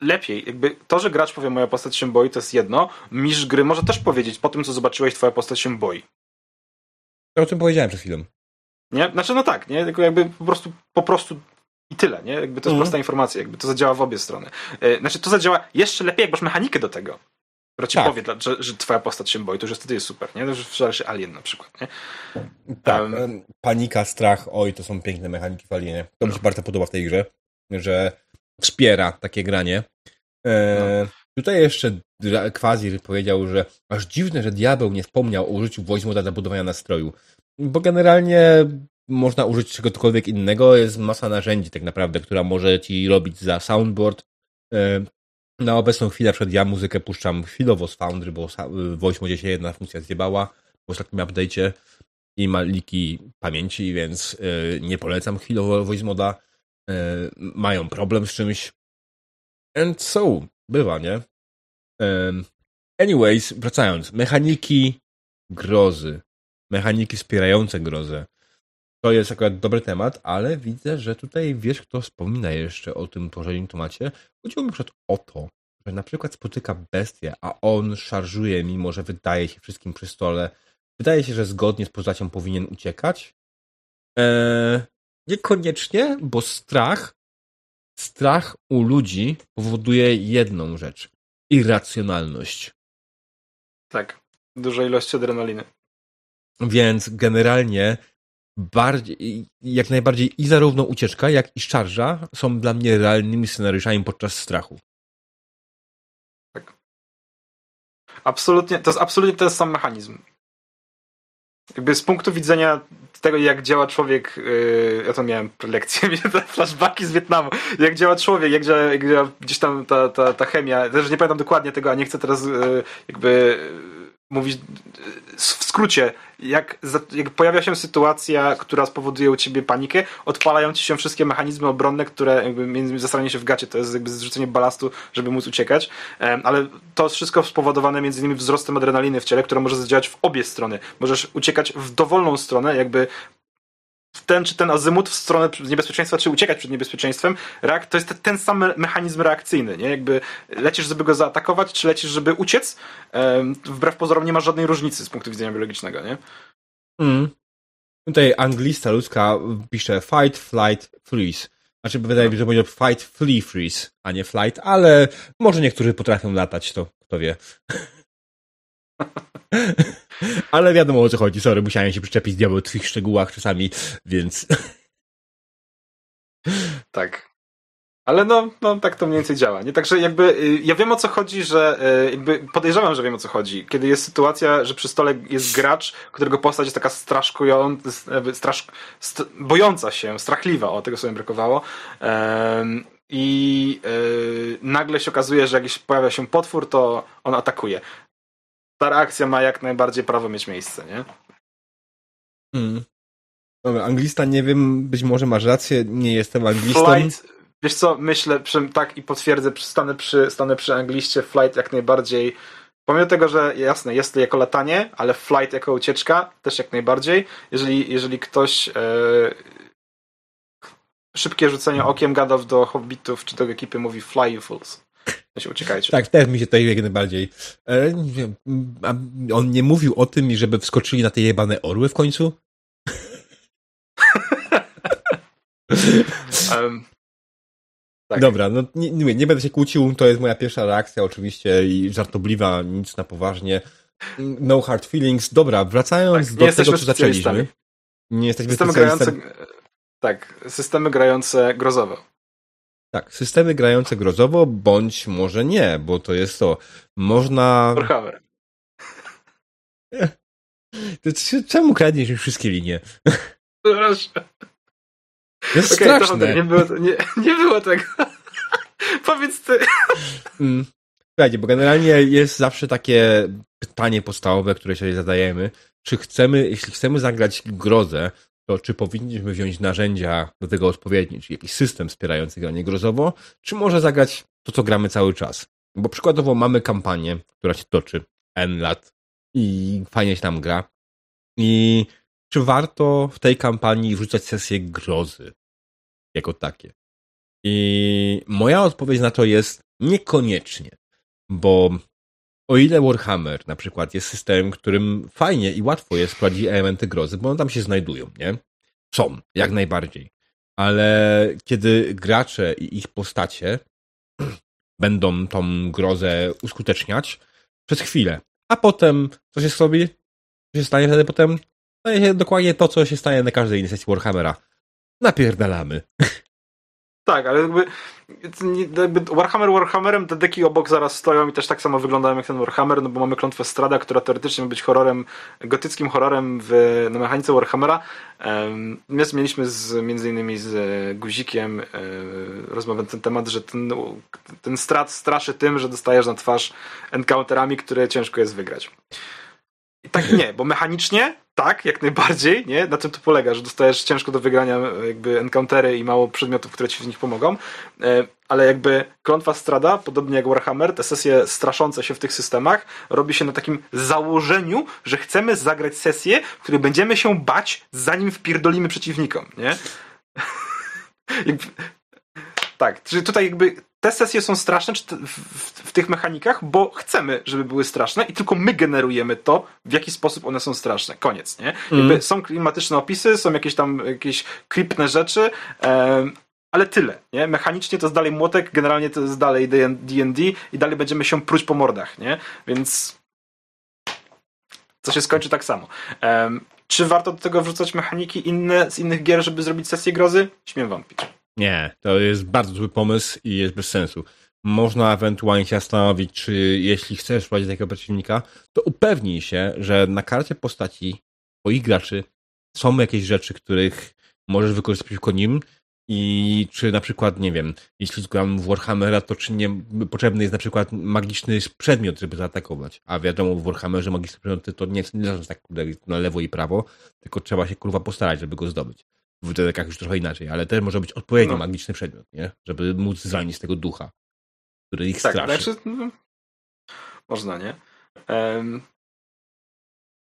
Lepiej, jakby to, że gracz powie moja postać się boi, to jest jedno. Mistrz gry może też powiedzieć, po tym co zobaczyłeś, twoja postać się boi. Ja o tym powiedziałem przed chwilą. Nie? Znaczy, no tak, nie? Tylko jakby po prostu, po prostu i tyle, nie? Jakby to jest mm. prosta informacja, jakby to zadziała w obie strony. E, znaczy, to zadziała jeszcze lepiej, jak masz mechanikę do tego, która ci tak. powie, że, że twoja postać się boi, to już wtedy jest super, nie? To już wczoraj się Alien na przykład, nie? Tak, um, panika, strach, oj, to są piękne mechaniki w Alienie. To mi się no. bardzo podoba w tej grze, że wspiera takie granie. E, no. Tutaj jeszcze Quasi powiedział, że aż dziwne, że diabeł nie wspomniał o użyciu voice moda dla budowania nastroju. Bo generalnie można użyć czegokolwiek innego. Jest masa narzędzi tak naprawdę, która może ci robić za soundboard. Na obecną chwilę przed ja muzykę puszczam chwilowo z Foundry, bo w Voice się jedna funkcja zjebała po ostatnim update'cie i ma liki pamięci, więc e, nie polecam chwilowo Voice Moda. E, mają problem z czymś. And so, bywa, nie? Anyways, wracając. Mechaniki grozy mechaniki wspierające grozę. To jest akurat dobry temat, ale widzę, że tutaj wiesz, kto wspomina jeszcze o tym tworzeniu tomacie. Chodziło mi przykład o to, że na przykład spotyka bestię, a on szarżuje, mimo że wydaje się wszystkim przy stole. Wydaje się, że zgodnie z postacią powinien uciekać. Eee, Niekoniecznie, bo strach, strach u ludzi powoduje jedną rzecz. Irracjonalność. Tak. Duża ilość adrenaliny. Więc generalnie bardziej, jak najbardziej i zarówno ucieczka, jak i szarża są dla mnie realnymi scenariuszami podczas strachu. Tak. Absolutnie, to jest absolutnie ten sam mechanizm. Jakby z punktu widzenia tego, jak działa człowiek, yy, ja to miałem prelekcję, flashbacki z Wietnamu, jak działa człowiek, jak działa, jak działa gdzieś tam ta, ta, ta chemia, też nie pamiętam dokładnie tego, a nie chcę teraz yy, jakby mówić w skrócie, jak, jak, pojawia się sytuacja, która spowoduje u ciebie panikę, odpalają ci się wszystkie mechanizmy obronne, które jakby między innymi zasranie się w gacie, to jest jakby zrzucenie balastu, żeby móc uciekać, ale to wszystko spowodowane między innymi wzrostem adrenaliny w ciele, która może zadziałać w obie strony. Możesz uciekać w dowolną stronę, jakby ten czy ten azymut w stronę niebezpieczeństwa, czy uciekać przed niebezpieczeństwem, to jest ten sam mechanizm reakcyjny, nie? Jakby lecisz, żeby go zaatakować, czy lecisz, żeby uciec, wbrew pozorom nie ma żadnej różnicy z punktu widzenia biologicznego, nie? Mm. Tutaj anglista ludzka pisze fight, flight, freeze. Znaczy wydaje mi się, że będzie fight, flee, freeze, a nie flight, ale może niektórzy potrafią latać, to kto wie. Ale wiadomo o co chodzi. Sorry, musiałem się przyczepić diabeł w tych szczegółach czasami, więc... Tak. Ale no, no, tak to mniej więcej działa. Nie? Także jakby y, ja wiem o co chodzi, że y, jakby podejrzewam, że wiem o co chodzi. Kiedy jest sytuacja, że przy stole jest gracz, którego postać jest taka straszkująca, strasz, st bojąca się, strachliwa, o tego sobie brakowało. I yy, nagle się okazuje, że jak pojawia się potwór, to on atakuje ta reakcja ma jak najbardziej prawo mieć miejsce, nie? Hmm. Dobra, anglista nie wiem, być może masz rację, nie jestem anglistą. Flight, wiesz co, myślę, przy, tak i potwierdzę, stanę przy, stanę przy angliście, flight jak najbardziej, pomimo tego, że jasne, jest to jako latanie, ale flight jako ucieczka też jak najbardziej. Jeżeli, jeżeli ktoś e, szybkie rzucenie okiem gadał do hobbitów czy do ekipy mówi fly you fools się uciekajcie. Tak, też mi się tutaj jak najbardziej. E, on nie mówił o tym, żeby wskoczyli na te jebane orły w końcu? um, tak. Dobra, no nie, nie, nie, będę się kłócił, to jest moja pierwsza reakcja oczywiście i żartobliwa, nic na poważnie. No hard feelings. Dobra, wracając tak, do tego, co zaczęliśmy. Nie jesteśmy systemy grające, Tak, systemy grające grozowo. Tak, systemy grające grozowo, bądź może nie, bo to jest to. Można. Warhammer. Czemu kradniesz już wszystkie linie? Proszę. To jest okay, straszne. To, nie, było, nie, nie było tego. Powiedz ty. Mm. Słuchajcie, bo generalnie jest zawsze takie pytanie podstawowe, które sobie zadajemy. Czy chcemy, jeśli chcemy zagrać grozę, to czy powinniśmy wziąć narzędzia do tego odpowiednie, czyli jakiś system wspierający granie grozowo, czy może zagrać to, co gramy cały czas. Bo przykładowo mamy kampanię, która się toczy N lat i fajnie się tam gra. I czy warto w tej kampanii wrzucać sesje grozy jako takie? I moja odpowiedź na to jest niekoniecznie, bo o ile Warhammer na przykład jest systemem, którym fajnie i łatwo jest wprowadzić elementy grozy, bo one tam się znajdują, nie? Są, jak najbardziej. Ale kiedy gracze i ich postacie będą tą grozę uskuteczniać przez chwilę, a potem co się zrobi? Co się stanie wtedy potem? Stanie się dokładnie to, co się stanie na każdej innej sesji Warhammera. Napierdalamy. Tak, ale jakby, jakby Warhammer Warhammerem, te deki obok zaraz stoją i też tak samo wyglądają jak ten Warhammer, no bo mamy klątwę Strada, która teoretycznie ma być horrorem, gotyckim horrorem w, na mechanice Warhammera. My mieliśmy z, między innymi z Guzikiem e, rozmowę na ten temat, że ten, ten Strad straszy tym, że dostajesz na twarz encounterami, które ciężko jest wygrać. I tak nie, bo mechanicznie tak, jak najbardziej, nie? Na czym to polega, że dostajesz ciężko do wygrania jakby encountery i mało przedmiotów, które ci w nich pomogą, e, ale jakby klątwa strada, podobnie jak Warhammer, te sesje straszące się w tych systemach robi się na takim założeniu, że chcemy zagrać sesję, w której będziemy się bać, zanim wpierdolimy przeciwnikom, nie? tak, czyli tutaj jakby te sesje są straszne w, tych mechanikach, bo chcemy, żeby były straszne i tylko my generujemy to, w jaki sposób one są straszne. Koniec, nie? Mm. są klimatyczne opisy, są jakieś tam jakieś klipne rzeczy, ale tyle, nie? Mechanicznie to jest dalej młotek, generalnie to jest dalej D&D i dalej będziemy się pruć po mordach, nie? Więc co się skończy tak samo. Czy warto do tego wrzucać mechaniki inne z innych gier, żeby zrobić sesję grozy? Śmiem wątpić. Nie, to jest bardzo zły pomysł i jest bez sensu. Można ewentualnie się zastanowić, czy jeśli chcesz wprowadzić takiego przeciwnika, to upewnij się, że na karcie postaci twoich graczy są jakieś rzeczy, których możesz wykorzystać przeciwko nim i czy na przykład, nie wiem, jeśli gram w Warhammera, to czy nie potrzebny jest na przykład magiczny przedmiot, żeby zaatakować. A wiadomo, w Warhammerze magiczne przedmioty to nie, nie leżą tak na lewo i prawo, tylko trzeba się kurwa postarać, żeby go zdobyć. W dedekach już trochę inaczej, ale też może być odpowiednio no. magiczny przedmiot, nie? Żeby móc zranić tego ducha, który ich tak, straszy. Znaczy, no, można, nie? Um,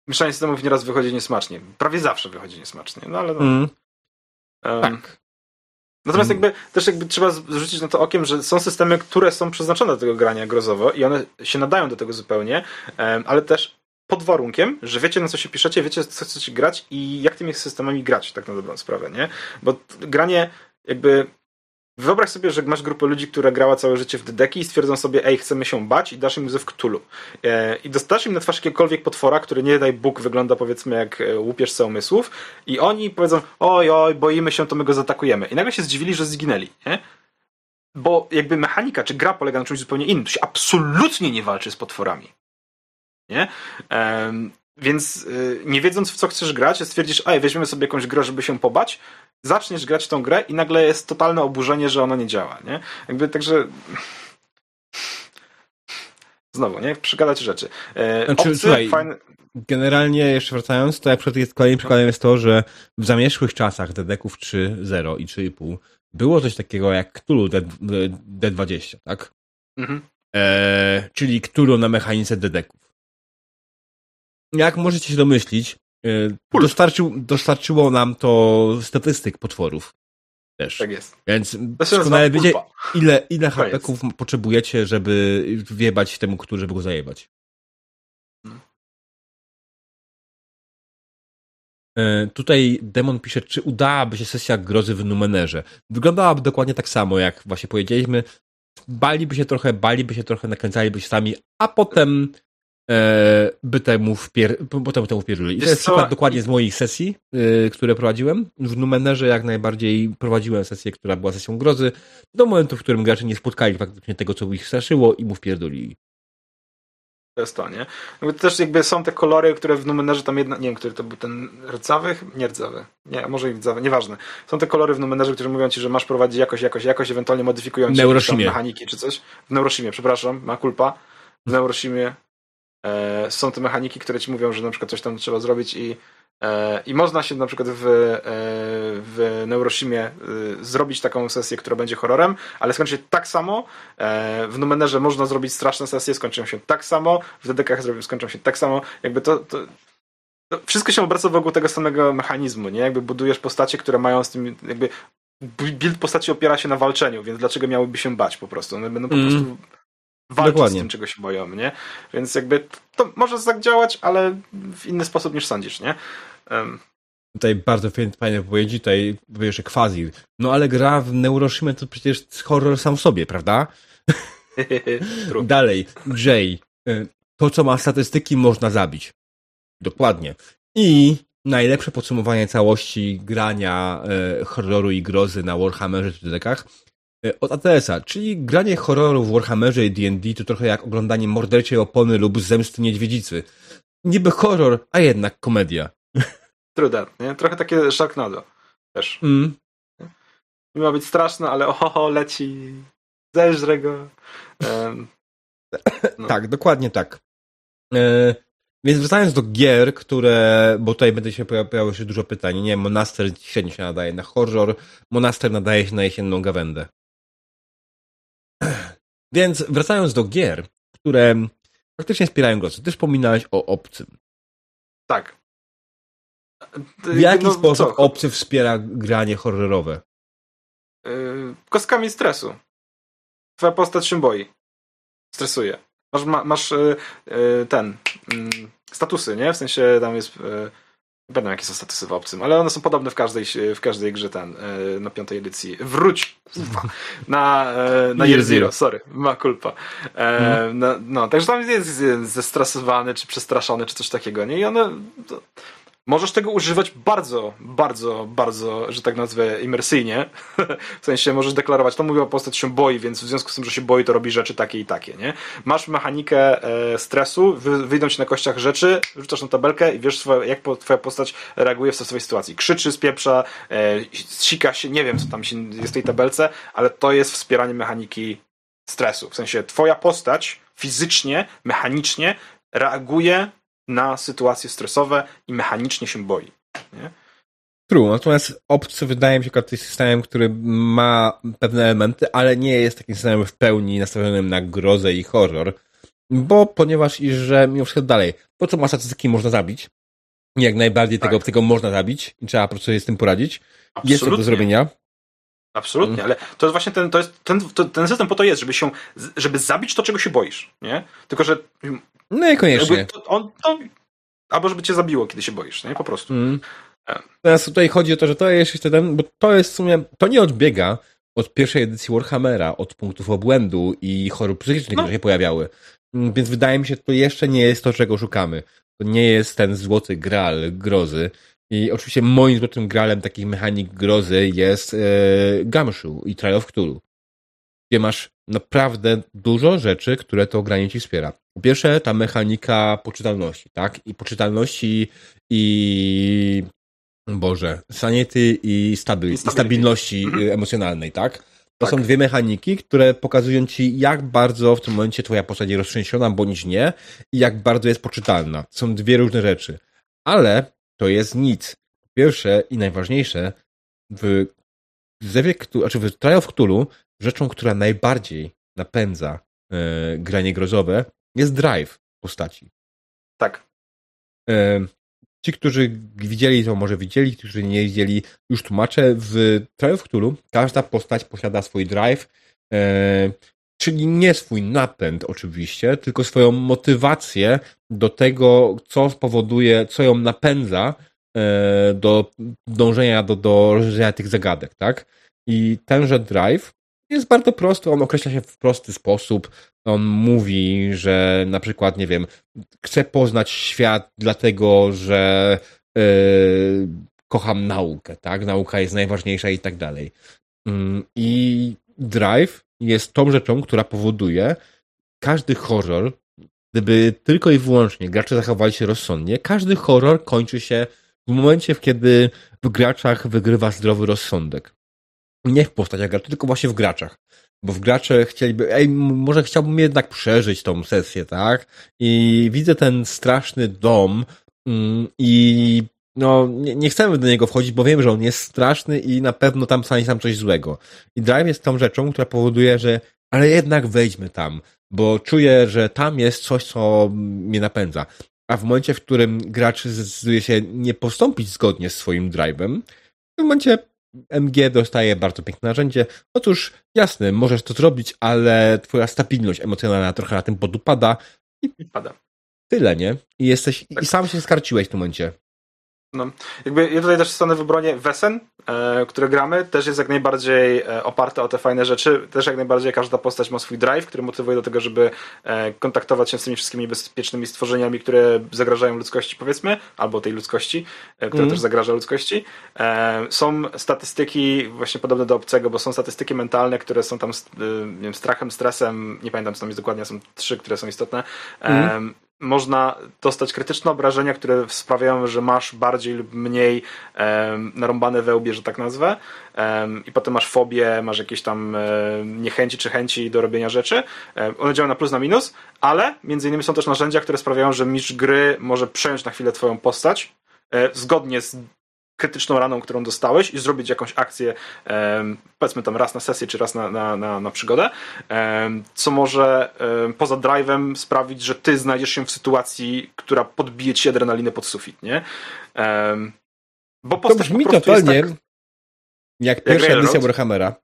mieszanie systemów nieraz wychodzi niesmacznie. Prawie zawsze wychodzi niesmacznie, no ale no. Mm. Um, tak. Natomiast jakby też jakby trzeba zwrócić na to okiem, że są systemy, które są przeznaczone do tego grania grozowo i one się nadają do tego zupełnie, ale też pod warunkiem, że wiecie na co się piszecie, wiecie co chcecie grać i jak tymi systemami grać, tak na dobrą sprawę, nie? Bo granie jakby Wyobraź sobie, że masz grupę ludzi, która grała całe życie w dedeki i stwierdzą sobie, ej, chcemy się bać i dasz im w Cthulhu. E, I dostasz im na twarz jakiegokolwiek potwora, który nie daj Bóg wygląda powiedzmy jak e, łupież umysłów i oni powiedzą, oj, oj, boimy się, to my go zaatakujemy. I nagle się zdziwili, że zginęli, nie? Bo jakby mechanika czy gra polega na czymś zupełnie innym. Tu się absolutnie nie walczy z potworami. Nie? Więc y, nie wiedząc w co chcesz grać, stwierdzisz, ej, weźmiemy sobie jakąś grę, żeby się pobać, zaczniesz grać w tą grę i nagle jest totalne oburzenie, że ona nie działa, nie? Jakby także... Znowu, nie? Przygadać rzeczy. E, znaczy, obcy, słuchaj, fajne... generalnie jeszcze wracając, to jak jest kolejnym przykładem jest to, że w zamierzchłych czasach Dedeków 3.0 i 3.5 było coś takiego jak Cthulhu D20, tak? Mhm. E, czyli Cthulhu na mechanice Dedeków jak możecie się domyślić, e, dostarczył, dostarczyło nam to statystyk potworów. Też. Tak jest. Więc doskonale wiecie, ile, ile hapeków potrzebujecie, żeby wjebać temu, który, żeby go zajebać. Hmm. E, tutaj Demon pisze, czy udałaby się sesja grozy w Numenerze. Wyglądałaby dokładnie tak samo, jak właśnie powiedzieliśmy. Baliby się trochę, baliby się trochę, nakręcaliby się sami, a potem by temu, wpier potem temu wpierzyli. I to jest przykład dokładnie z moich sesji, y, które prowadziłem. W Numenerze jak najbardziej prowadziłem sesję, która była sesją grozy, do momentu, w którym gracze nie spotkali faktycznie tego, co ich straszyło i mu wpierdolili. To jest to, nie? Jakby też jakby są te kolory, które w Numenerze tam jedna, nie wiem, który to był ten rdzawy? Nie rdzawy. Nie, może i rdzawy, nieważne. Są te kolory w Numenerze, które mówią ci, że masz prowadzić jakoś, jakoś, jakoś, ewentualnie modyfikują ci mechaniki czy coś. W Neurosimie, przepraszam, ma kulpa. W Neurosimie E, są te mechaniki, które ci mówią, że na przykład coś tam trzeba zrobić i, e, i można się na przykład w, e, w Neurosimie zrobić taką sesję, która będzie horrorem, ale skończy się tak samo. W Numenerze można zrobić straszne sesje, skończą się tak samo. W DDK skończą się tak samo. Jakby to, to to wszystko się obraca wokół tego samego mechanizmu, nie? Jakby budujesz postacie, które mają z tym, jakby build postaci opiera się na walczeniu, więc dlaczego miałyby się bać po prostu? One będą po mm. prostu walczyć Dokładnie. z tym, czego się boją, nie? Więc jakby to może tak działać, ale w inny sposób niż sądzisz, nie? Um. Tutaj bardzo fajne wypowiedzi, tutaj powiesz, że quasi. No ale gra w Neuroshima to przecież horror sam w sobie, prawda? Dalej, Jay. Y, to, co ma statystyki, można zabić. Dokładnie. I najlepsze podsumowanie całości grania e, horroru i grozy na Warhammerze czy dekach E, od ATS-a, czyli granie horroru w Warhammerze i D&D to trochę jak oglądanie morderczej opony lub zemsty niedźwiedzicy. Niby horror, a jednak komedia. That, nie? Trochę takie Sharknado też. Mm. Ma być straszne, ale oho, leci, zeżrę go. Um, no. tak, dokładnie tak. E, więc wracając do gier, które, bo tutaj będzie się pojawiało się dużo pytań. Nie, Monaster średnio się nadaje na horror, Monaster nadaje się na jesienną gawędę. Więc wracając do gier, które faktycznie wspierają głosy. Ty wspominałeś o obcym. Tak. W jaki no, sposób co? obcy wspiera granie horrorowe? Yy, kostkami stresu. twoja postać się boi. Stresuje. Masz, ma, masz y, y, ten y, statusy, nie? W sensie tam jest e, nie pamiętam jakie są statusy w obcym, ale one są podobne w każdej, w każdej grze ten, na piątej edycji. Wróć! Na, na Year Zero, sorry, ma culpa. Mhm. No, no, także tam jest zestresowany, czy przestraszony, czy coś takiego, nie? I one... To, Możesz tego używać bardzo, bardzo, bardzo, że tak nazwę, imersyjnie. w sensie możesz deklarować, to mówiła postać się boi, więc w związku z tym, że się boi, to robi rzeczy takie i takie, nie? Masz mechanikę e, stresu, wy, wyjdą ci na kościach rzeczy, rzucasz na tabelkę i wiesz, swoje, jak po, twoja postać reaguje w stresowej sytuacji. Krzyczy, spieprza, e, sika się, nie wiem, co tam się jest w tej tabelce, ale to jest wspieranie mechaniki stresu. W sensie twoja postać fizycznie, mechanicznie reaguje na sytuacje stresowe i mechanicznie się boi. Nie? True, natomiast obcy wydaje mi się tym systemem, który ma pewne elementy, ale nie jest takim systemem w pełni nastawionym na grozę i horror, bo ponieważ i że mimo wszystko dalej, po co ma statystyki można zabić, jak najbardziej tak. tego obcego można zabić i trzeba po prostu sobie z tym poradzić. Absolutnie. Jest to do zrobienia. Absolutnie, mm. ale to jest właśnie ten, to jest, ten, to, ten system po to jest, żeby się, żeby zabić to, czego się boisz, nie? Tylko, że no niekoniecznie. To, on, to, albo żeby cię zabiło, kiedy się boisz, nie? Po prostu. Mm. E. Teraz tutaj chodzi o to, że to jest ten, bo to jest w sumie, to nie odbiega od pierwszej edycji Warhammera, od punktów obłędu i chorób psychicznych, no. które się pojawiały. Mm, więc wydaje mi się, że to jeszcze nie jest to, czego szukamy. To nie jest ten złoty gral grozy. I oczywiście moim złotym gralem takich mechanik grozy jest e, Gumshoe i Trial of Cthulhu gdzie masz naprawdę dużo rzeczy, które to granie ci wspiera. Po pierwsze, ta mechanika poczytalności, tak? I poczytalności i Boże, sanity i, stabil, i stabilności mhm. emocjonalnej, tak? To tak. są dwie mechaniki, które pokazują ci, jak bardzo w tym momencie twoja postać jest roztrzęsiona, bądź nie, i jak bardzo jest poczytalna. To są dwie różne rzeczy. Ale to jest nic. Pierwsze i najważniejsze, w Zewie, znaczy w Trial of Cthulhu rzeczą, która najbardziej napędza e, granie grozowe, jest drive postaci. Tak. E, ci, którzy widzieli to, może widzieli, ci, którzy nie widzieli, już tłumaczę. W Trial of Cthulhu każda postać posiada swój drive, e, czyli nie swój napęd oczywiście, tylko swoją motywację do tego, co spowoduje, co ją napędza e, do dążenia do, do rozwiązania tych zagadek, tak? I tenże drive jest bardzo prosty, on określa się w prosty sposób. On mówi, że na przykład, nie wiem, chce poznać świat dlatego, że yy, kocham naukę, tak? Nauka jest najważniejsza i tak dalej. Mm, I drive jest tą rzeczą, która powoduje każdy horror, gdyby tylko i wyłącznie gracze zachowali się rozsądnie, każdy horror kończy się w momencie, kiedy w graczach wygrywa zdrowy rozsądek nie w postaciach graczy, tylko właśnie w graczach. Bo w gracze chcieliby, ej, może chciałbym jednak przeżyć tą sesję, tak? I widzę ten straszny dom mm, i no, nie, nie, chcemy do niego wchodzić, bo wiem, że on jest straszny i na pewno tam stanie tam coś złego. I Drive jest tą rzeczą, która powoduje, że ale jednak wejdźmy tam, bo czuję, że tam jest coś, co mnie napędza. A w momencie, w którym gracz zdecyduje się nie postąpić zgodnie z swoim drive'em, w tym momencie MG dostaje bardzo piękne narzędzie. Otóż jasne, możesz to zrobić, ale twoja stabilność emocjonalna trochę na tym podupada i pada. Tyle, nie? I jesteś, tak. i sam się skarciłeś w tym momencie. No, jakby ja tutaj też stanę w obronie Wesen, e, które gramy, też jest jak najbardziej e, oparte o te fajne rzeczy. Też jak najbardziej każda postać ma swój drive, który motywuje do tego, żeby e, kontaktować się z tymi wszystkimi niebezpiecznymi stworzeniami, które zagrażają ludzkości, powiedzmy, albo tej ludzkości, e, która mm. też zagraża ludzkości. E, są statystyki właśnie podobne do obcego, bo są statystyki mentalne, które są tam e, nie wiem, strachem, stresem, nie pamiętam co tam jest dokładnie, są trzy, które są istotne. Mm można dostać krytyczne obrażenia, które sprawiają, że masz bardziej lub mniej um, narąbane wełbie, że tak nazwę. I potem masz fobię, masz jakieś tam um, niechęci czy chęci do robienia rzeczy. one działają na plus, na minus, ale między innymi są też narzędzia, które sprawiają, że mistrz gry może przejąć na chwilę twoją postać e, zgodnie z krytyczną raną, którą dostałeś i zrobić jakąś akcję, um, powiedzmy tam raz na sesję, czy raz na, na, na, na przygodę, um, co może um, poza drive'em sprawić, że ty znajdziesz się w sytuacji, która podbije ci adrenalinę pod sufit, nie? bo postać to brzmi po totalnie tak, jak pierwsza jak edycja Warhammera.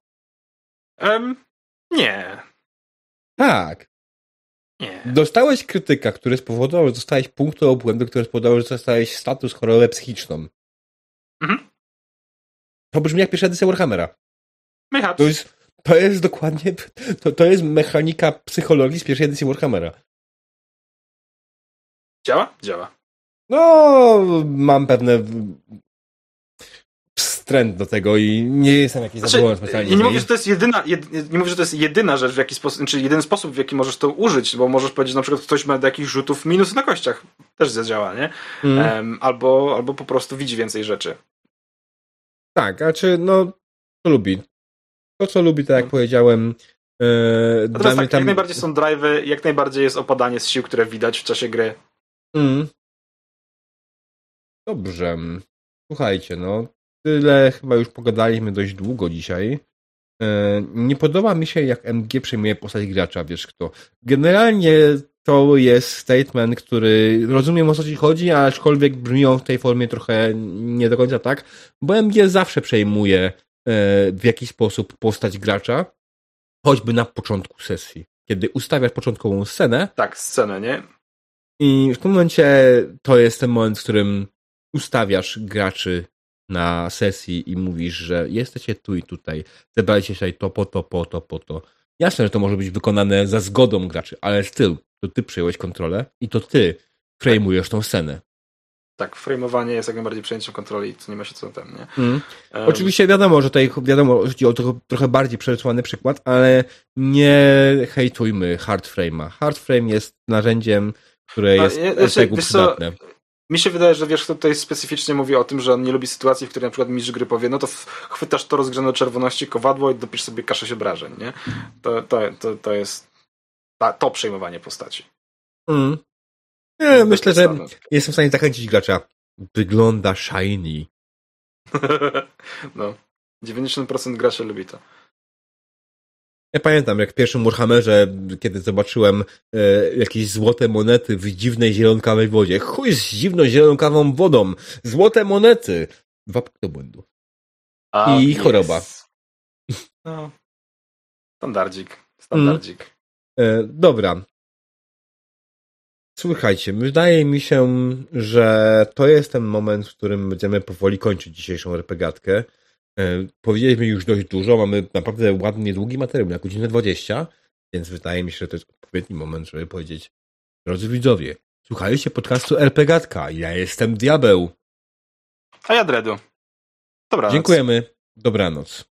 nie. Tak. Nie. Dostałeś krytyka, który spowodował, że dostałeś punkty obłędu, który spowodował, że dostałeś status chorobę psychiczną. Mhm. To brzmi jak pierwsza edycja Warhammera. To jest, to jest dokładnie, to, to jest mechanika psychologii z pierwszej edycji Warhammera. Działa? Działa. No, mam pewne wstręt do tego i nie jestem jakiś Znaczy, zadowolony specjalnie. nie, mówię, że to jest jedyna, jed, nie mówię, że to jest jedyna rzecz, w jaki sposób, czy jedyny sposób, w jaki możesz to użyć, bo możesz powiedzieć, na przykład ktoś ma do jakichś rzutów minus na kościach. Też zadziała, nie? Mm. Em, albo, albo po prostu widzi więcej rzeczy. Tak, a czy no, to lubi. To, co lubi, tak jak No. powiedziałem, Natomiast mnie tak, tam... jak najbardziej są drive'y, jak najbardziej jest opadanie z sił, które widać w czasie gry. Mm. Dobrze. Słuchajcie, no, tyle chyba już pogadaliśmy dość długo dzisiaj. E, Nie podoba mi się, jak MG przejmuje postać gracza, wiesz kto. Generalnie to jest statement, który rozumiem o co ci chodzi, aczkolwiek brzmi on w tej formie trochę nie do końca tak, bo MG zawsze przejmuje e, w jakiś sposób postać gracza, choćby na początku sesji. Kiedy ustawiasz początkową scenę, Tak, scenę, nie? i w tym momencie to jest ten moment, w którym ustawiasz graczy na sesji i mówisz, że jesteście tu i tutaj, zebraliście się tutaj to, po to, po to, po to. Jasne, że to może być wykonane za zgodą graczy, ale styl, to ty przyjąłeś kontrolę i to ty frame'ujesz tą scenę. Tak, frameowanie jest jak najbardziej przejęciem kontroli, co nie ma się co tam, nie? Mm. Em, Oczywiście wiadomo, że tutaj wiadomo, że o trochę, trochę bardziej przerysowany przykład, ale nie hejtujmy hardframe'a. Hardframe jest narzędziem, które No, jest ja- znaczy, wiesz co, przydatne. Mi się wydaje, że wiesz, kto tutaj specyficznie mówi o tym, że on nie lubi sytuacji, w której na przykład mistrz gry powie, no to chwytasz to rozgrzane czerwoności kowadło i dopisz sobie kaszę się obrażeń, nie? To, to, to, to jest ta, to przejmowanie postaci. Mm. Nie, myślę, że jestem w stanie zachęcić gracza. Wygląda shiny. no. 90% graczy lubi to. Ja pamiętam, jak w pierwszym Warhammerze, kiedy zobaczyłem e, jakieś złote monety w dziwnej zielonkawej wodzie. Chuj z dziwną zielonkawą wodą. Złote monety. Dwa punkty błędu. A, I jest. choroba. No. Standardzik. Standardzik. E, dobra. Słuchajcie, wydaje mi się, że to jest ten moment, w którym będziemy powoli kończyć dzisiejszą repegatkę. E, Powiedzieliśmy już dość dużo, mamy naprawdę ładnie długi materiał, na godzinę 20, więc wydaje mi się, że to jest odpowiedni moment, żeby powiedzieć drodzy widzowie, słuchajcie podcastu RPGatka, ja jestem Diabeł. A ja Dredu. Dobra. Dziękujemy, dobranoc.